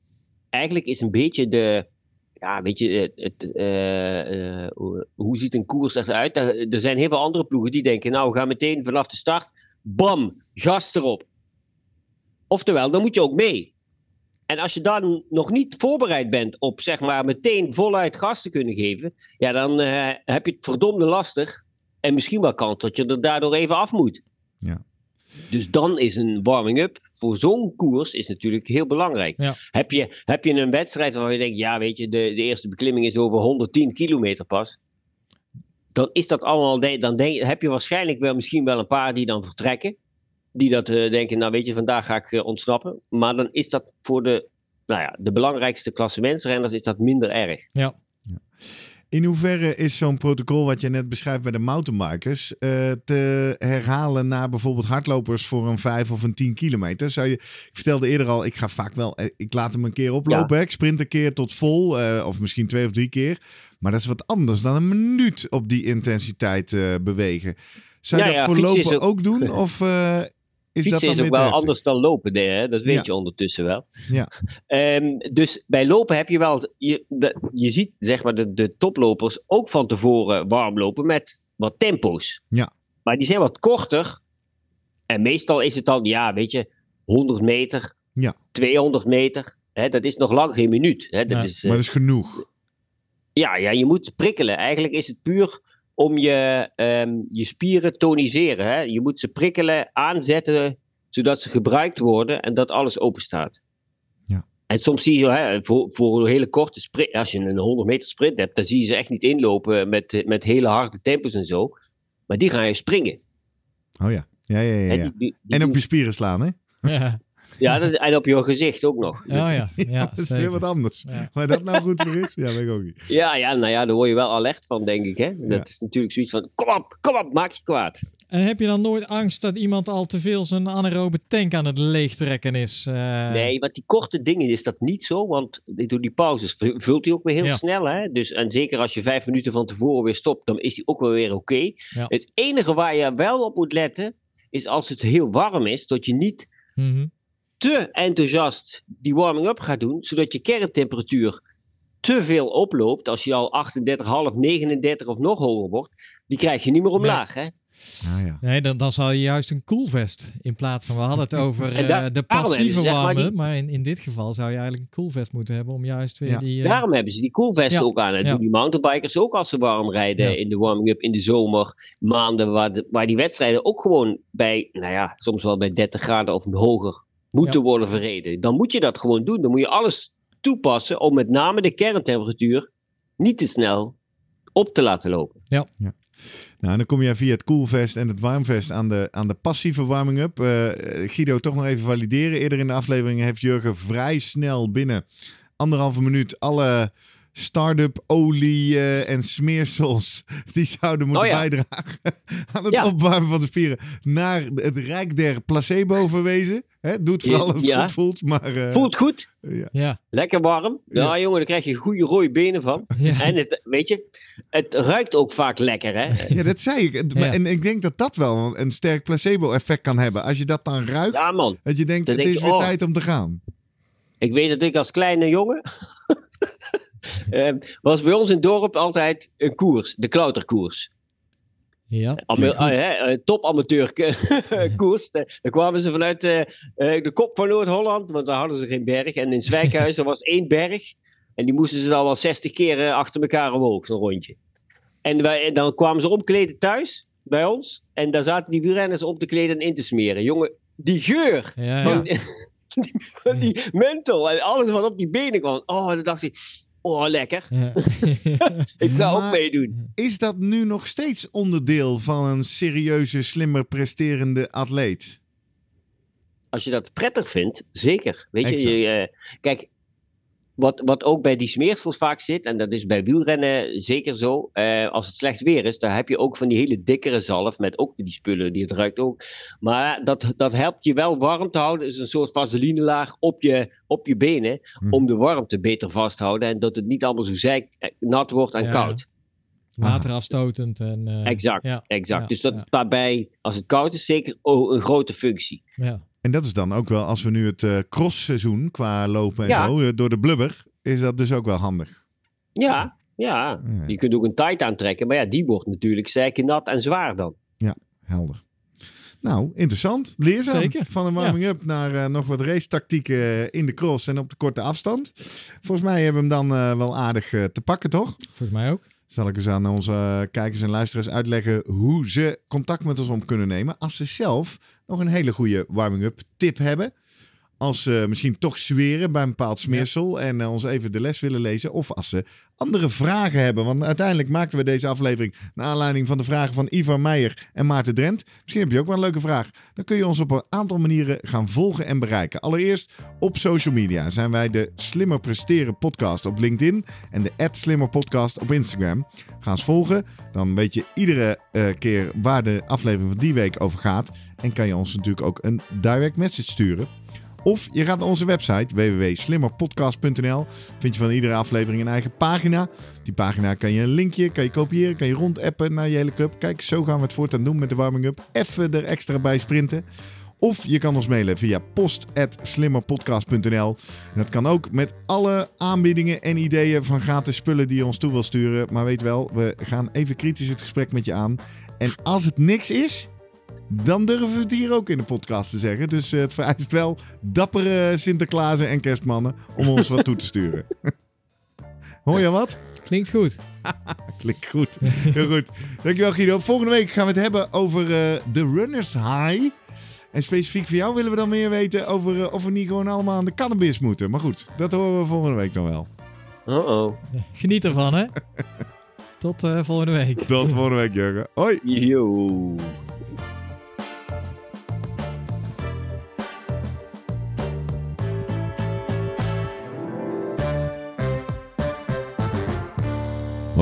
eigenlijk is een beetje de, ja, weet je, het, eh, eh, hoe, ziet een koers eruit? Er, er zijn heel veel andere ploegen die denken, nou, we gaan meteen vanaf de start, bam, gas erop. Oftewel, dan moet je ook mee. En als je dan nog niet voorbereid bent op, zeg maar, meteen voluit gas te kunnen geven, ja, dan eh, heb je het verdomde lastig. En misschien wel kans dat je er daardoor even af moet. Ja. Dus dan is een warming-up voor zo'n koers is natuurlijk heel belangrijk. Ja. Heb, je, heb je een wedstrijd waarvan je denkt, ja, weet je, de, de eerste beklimming is over 110 kilometer pas. Dan is dat allemaal, dan denk, heb je waarschijnlijk wel misschien wel een paar die dan vertrekken. Die dat eh, denken, nou weet je, vandaag ga ik eh, ontsnappen. Maar dan is dat voor de, nou ja, de belangrijkste klassementsrenners is dat minder erg. ja. In hoeverre is zo'n protocol wat je net beschrijft bij de mountainbikers eh, te herhalen naar bijvoorbeeld hardlopers voor een 5 of een 10 kilometer? Zou je, ik vertelde eerder al, ik ga vaak wel, eh, ik laat hem een keer oplopen, ik sprint een keer tot vol, eh, of misschien twee of drie keer. Maar dat is wat anders dan een minuut op die intensiteit bewegen. Zou je Ja, dat ja, voor fietsen is lopen ook- ook doen? Of eh, is dat Fietsen dan is ook wel heftig? anders dan lopen, nee, hè? dat weet Ja. je ondertussen wel. Ja. Ehm, dus bij lopen heb je wel, je, de- je ziet zeg maar de, de toplopers ook van tevoren warm lopen met wat tempo's. Ja. Maar die zijn wat korter. En meestal is het dan, ja, weet je, 100 meter, Ja. 200 meter. Hè, dat is nog lang geen minuut. Hè? Dat Ja, is, eh, Maar dat is genoeg. ja, ja, je moet prikkelen. Eigenlijk is het puur om je, ehm, je spieren toniseren. Hè? Je moet ze prikkelen, aanzetten, zodat ze gebruikt worden en dat alles open staat. Ja. En soms zie je, hè, voor, voor een hele korte sprint, als je een 100 meter sprint hebt, dan zie je ze echt niet inlopen met, met hele harde tempos en zo. Maar die gaan je springen. Oh ja. Ja, ja, ja. Die- die- die En op je spieren slaan, hè? Ja, ja, dat is, en op je gezicht ook nog. oh, ja, ja, dat is zeker. weer wat anders. Ja. Maar dat nou goed voor is? Ja, weet ik ook niet. Ja, ja, nou ja, daar word je wel alert van, denk ik. Hè? Dat Ja. is natuurlijk zoiets van, kom op, kom op, maak je kwaad. En heb je dan nooit angst dat iemand al te veel zijn anaerobe tank aan het leegtrekken is? Eh, Nee, want die korte dingen is dat niet zo. Want door die pauzes vu- vult hij ook weer heel Ja. snel. Hè? Dus, en zeker als je vijf minuten van tevoren weer stopt, dan is hij ook wel weer oké. Ja. Het enige waar je wel op moet letten, is als het heel warm is, dat je niet mhm. Te enthousiast die warming-up gaat doen, zodat je kerntemperatuur te veel oploopt. Als je al 38,5, 39 of nog hoger wordt, die krijg je niet meer omlaag. Hè? Nou ja. Nee, dan, dan zou je juist een koelvest in plaats van... We hadden het over daar- eh, de passieve zeg maar, warmen. die- Maar in, in dit geval zou je eigenlijk een koelvest moeten hebben om juist weer Ja. die... eh, Daarom hebben ze die koelvesten Ja. ook aan. En Ja. doen die mountainbikers ook als ze warm rijden Ja. in de warming-up in de zomer. Maanden waar, de- waar die wedstrijden ook gewoon bij, nou ja, soms wel bij 30 graden of hoger moeten Ja. worden verreden. Dan moet je dat gewoon doen. Dan moet je alles toepassen om met name de kerntemperatuur niet te snel op te laten lopen. Nou, en dan kom je via het koelvest en het warmvest aan de, aan de passieve warming-up. Eh, Guido, toch nog even valideren. Eerder in de aflevering heeft Jurgen vrij snel binnen anderhalve minuut alle start-up olie en smeersels die zouden moeten Oh ja. bijdragen aan het Ja. opwarmen van de spieren naar het rijk der placebo verwezen. Hè, doe het vooral als het Ja. goed voelt, maar eh, Voelt goed, ja. Ja, lekker warm. Ja, Ja. jongen, daar krijg je goede rode benen van. ja. En het, weet je, het ruikt ook vaak lekker, hè? ja, dat zei ik. En ik denk dat dat wel een sterk placebo-effect kan hebben. Als je dat dan ruikt, Ja, man. dat je denkt, Dan het denk is je, weer oh. tijd om te gaan. Ik weet dat ik als kleine jongen. Ehm, was bij ons in het dorp altijd een koers, de klauterkoers. ja. Ama- Klinkt goed. hè, eh, Top-amateur koers. Da- Daar kwamen ze vanuit eh, eh, de kop van Noord-Holland, want daar hadden ze geen berg. En in Zwijkhuis er was één berg. En die moesten ze dan wel 60 keer eh, achter elkaar omhoog, zo'n rondje. En, wij, en dan kwamen ze omkleden thuis bij ons. En daar zaten die wielrenners om te kleden en in te smeren. Jongen, die geur Ja, van, die, van die menthol en alles wat op die benen kwam. Oh, dan dacht ik, oh lekker. Ja. Ik ga ook meedoen. Is dat nu nog steeds onderdeel van een serieuze, slimmer presterende atleet? Als je dat prettig vindt, zeker. Weet je, Exact. je eh, kijk, wat, wat ook bij die smeersels vaak zit, en dat is bij wielrennen zeker zo, eh, als het slecht weer is, dan heb je ook van die hele dikkere zalf met ook die spullen, die het ruikt ook. Maar dat, dat helpt je wel warm te houden, is een soort vaselinelaag op je, op je benen, Hm. om de warmte beter vast te houden en dat het niet allemaal zo zeik, eh, nat wordt en Ja. koud. Waterafstotend. En, eh, Exact, ja, exact. ja, dus dat staat bij, als het koud is, zeker oh, een grote functie. Ja. En dat is dan ook wel, als we nu het eh crossseizoen qua lopen en Ja. zo, eh, door de blubber, is dat dus ook wel handig. Ja, ja. Ja. Je kunt ook een tight aantrekken, maar ja, die wordt natuurlijk nat en zwaar dan. Helder. Nou, interessant. Leerzaam. Zeker. Van een warming-up naar eh, nog wat racetactieken in de cross en op de korte afstand. Volgens mij hebben we hem dan wel aardig te pakken, toch? Volgens mij ook. Zal ik eens aan onze kijkers en luisteraars uitleggen hoe ze contact met ons op kunnen nemen. Als ze zelf nog een hele goede warming-up tip hebben. Als ze misschien toch zweren bij een bepaald smeersel en eh, ons even de les willen lezen. Of als ze andere vragen hebben. Want uiteindelijk maakten we deze aflevering naar aanleiding van de vragen van Ivar Meijer en Maarten Drent. Misschien heb je ook wel een leuke vraag. Dan kun je ons op een aantal manieren gaan volgen en bereiken. Allereerst op social media zijn wij de Slimmer Presteren podcast op LinkedIn en de Slimmer podcast op Instagram. Ga ons volgen, dan weet je iedere eh, keer waar de aflevering van die week over gaat. En kan je ons natuurlijk ook een direct message sturen. Of je gaat naar onze website www.slimmerpodcast.nl. Vind je van iedere aflevering een eigen pagina. Die pagina kan je een linkje, kan je kopiëren, kan je rondappen naar je hele club. Kijk, zo gaan we het voortaan doen met de warming-up. Even er extra bij sprinten. Of je kan ons mailen via post.slimmerpodcast.nl. En dat kan ook met alle aanbiedingen en ideeën van gratis spullen die je ons toe wil sturen. Maar weet wel, we gaan even kritisch het gesprek met je aan. En als het niks is, dan durven we het hier ook in de podcast te zeggen. Dus eh, het vereist wel dappere Sinterklaasen en kerstmannen om ons wat toe te sturen. Hoor je wat? Klinkt goed. Klinkt goed. Heel goed. Dankjewel Guido. Volgende week gaan we het hebben over eh, de Runners High. En specifiek voor jou willen we dan meer weten over eh, of we niet gewoon allemaal aan de cannabis moeten. Maar goed, dat horen we volgende week dan wel. Uh-oh. Geniet ervan, hè? Tot eh, volgende week. Tot volgende week, Jurgen. Hoi. Yo.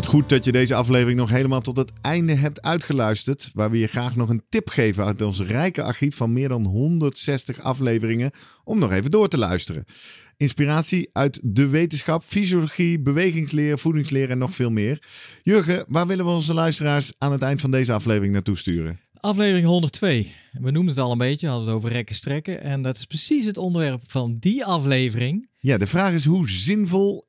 Wat goed dat je deze aflevering nog helemaal tot het einde hebt uitgeluisterd. Waar we je graag nog een tip geven uit ons rijke archief van meer dan 160 afleveringen. Om nog even door te luisteren. Inspiratie uit de wetenschap, fysiologie, bewegingsleer, voedingsleer en nog veel meer. Jurgen, waar willen we onze luisteraars aan het eind van deze aflevering naartoe sturen? Aflevering 102. We noemden het al een beetje, we hadden het over rekken strekken. En dat is precies het onderwerp van die aflevering. Ja, de vraag is hoe zinvol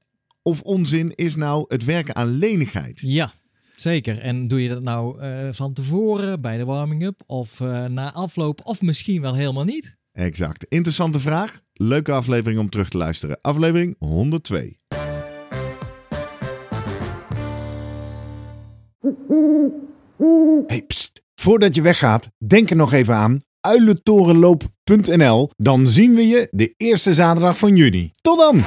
of onzin is nou het werken aan lenigheid? Ja, Zeker. En doe je dat nou eh, van tevoren bij de warming-up of eh, na afloop of misschien wel helemaal niet? Exact. Interessante vraag. Leuke aflevering om terug te luisteren. Aflevering 102. Hey, pst. Voordat je weggaat, denk er nog even aan uilentorenloop.nl. Dan zien we je de eerste zaterdag van juni. Tot dan!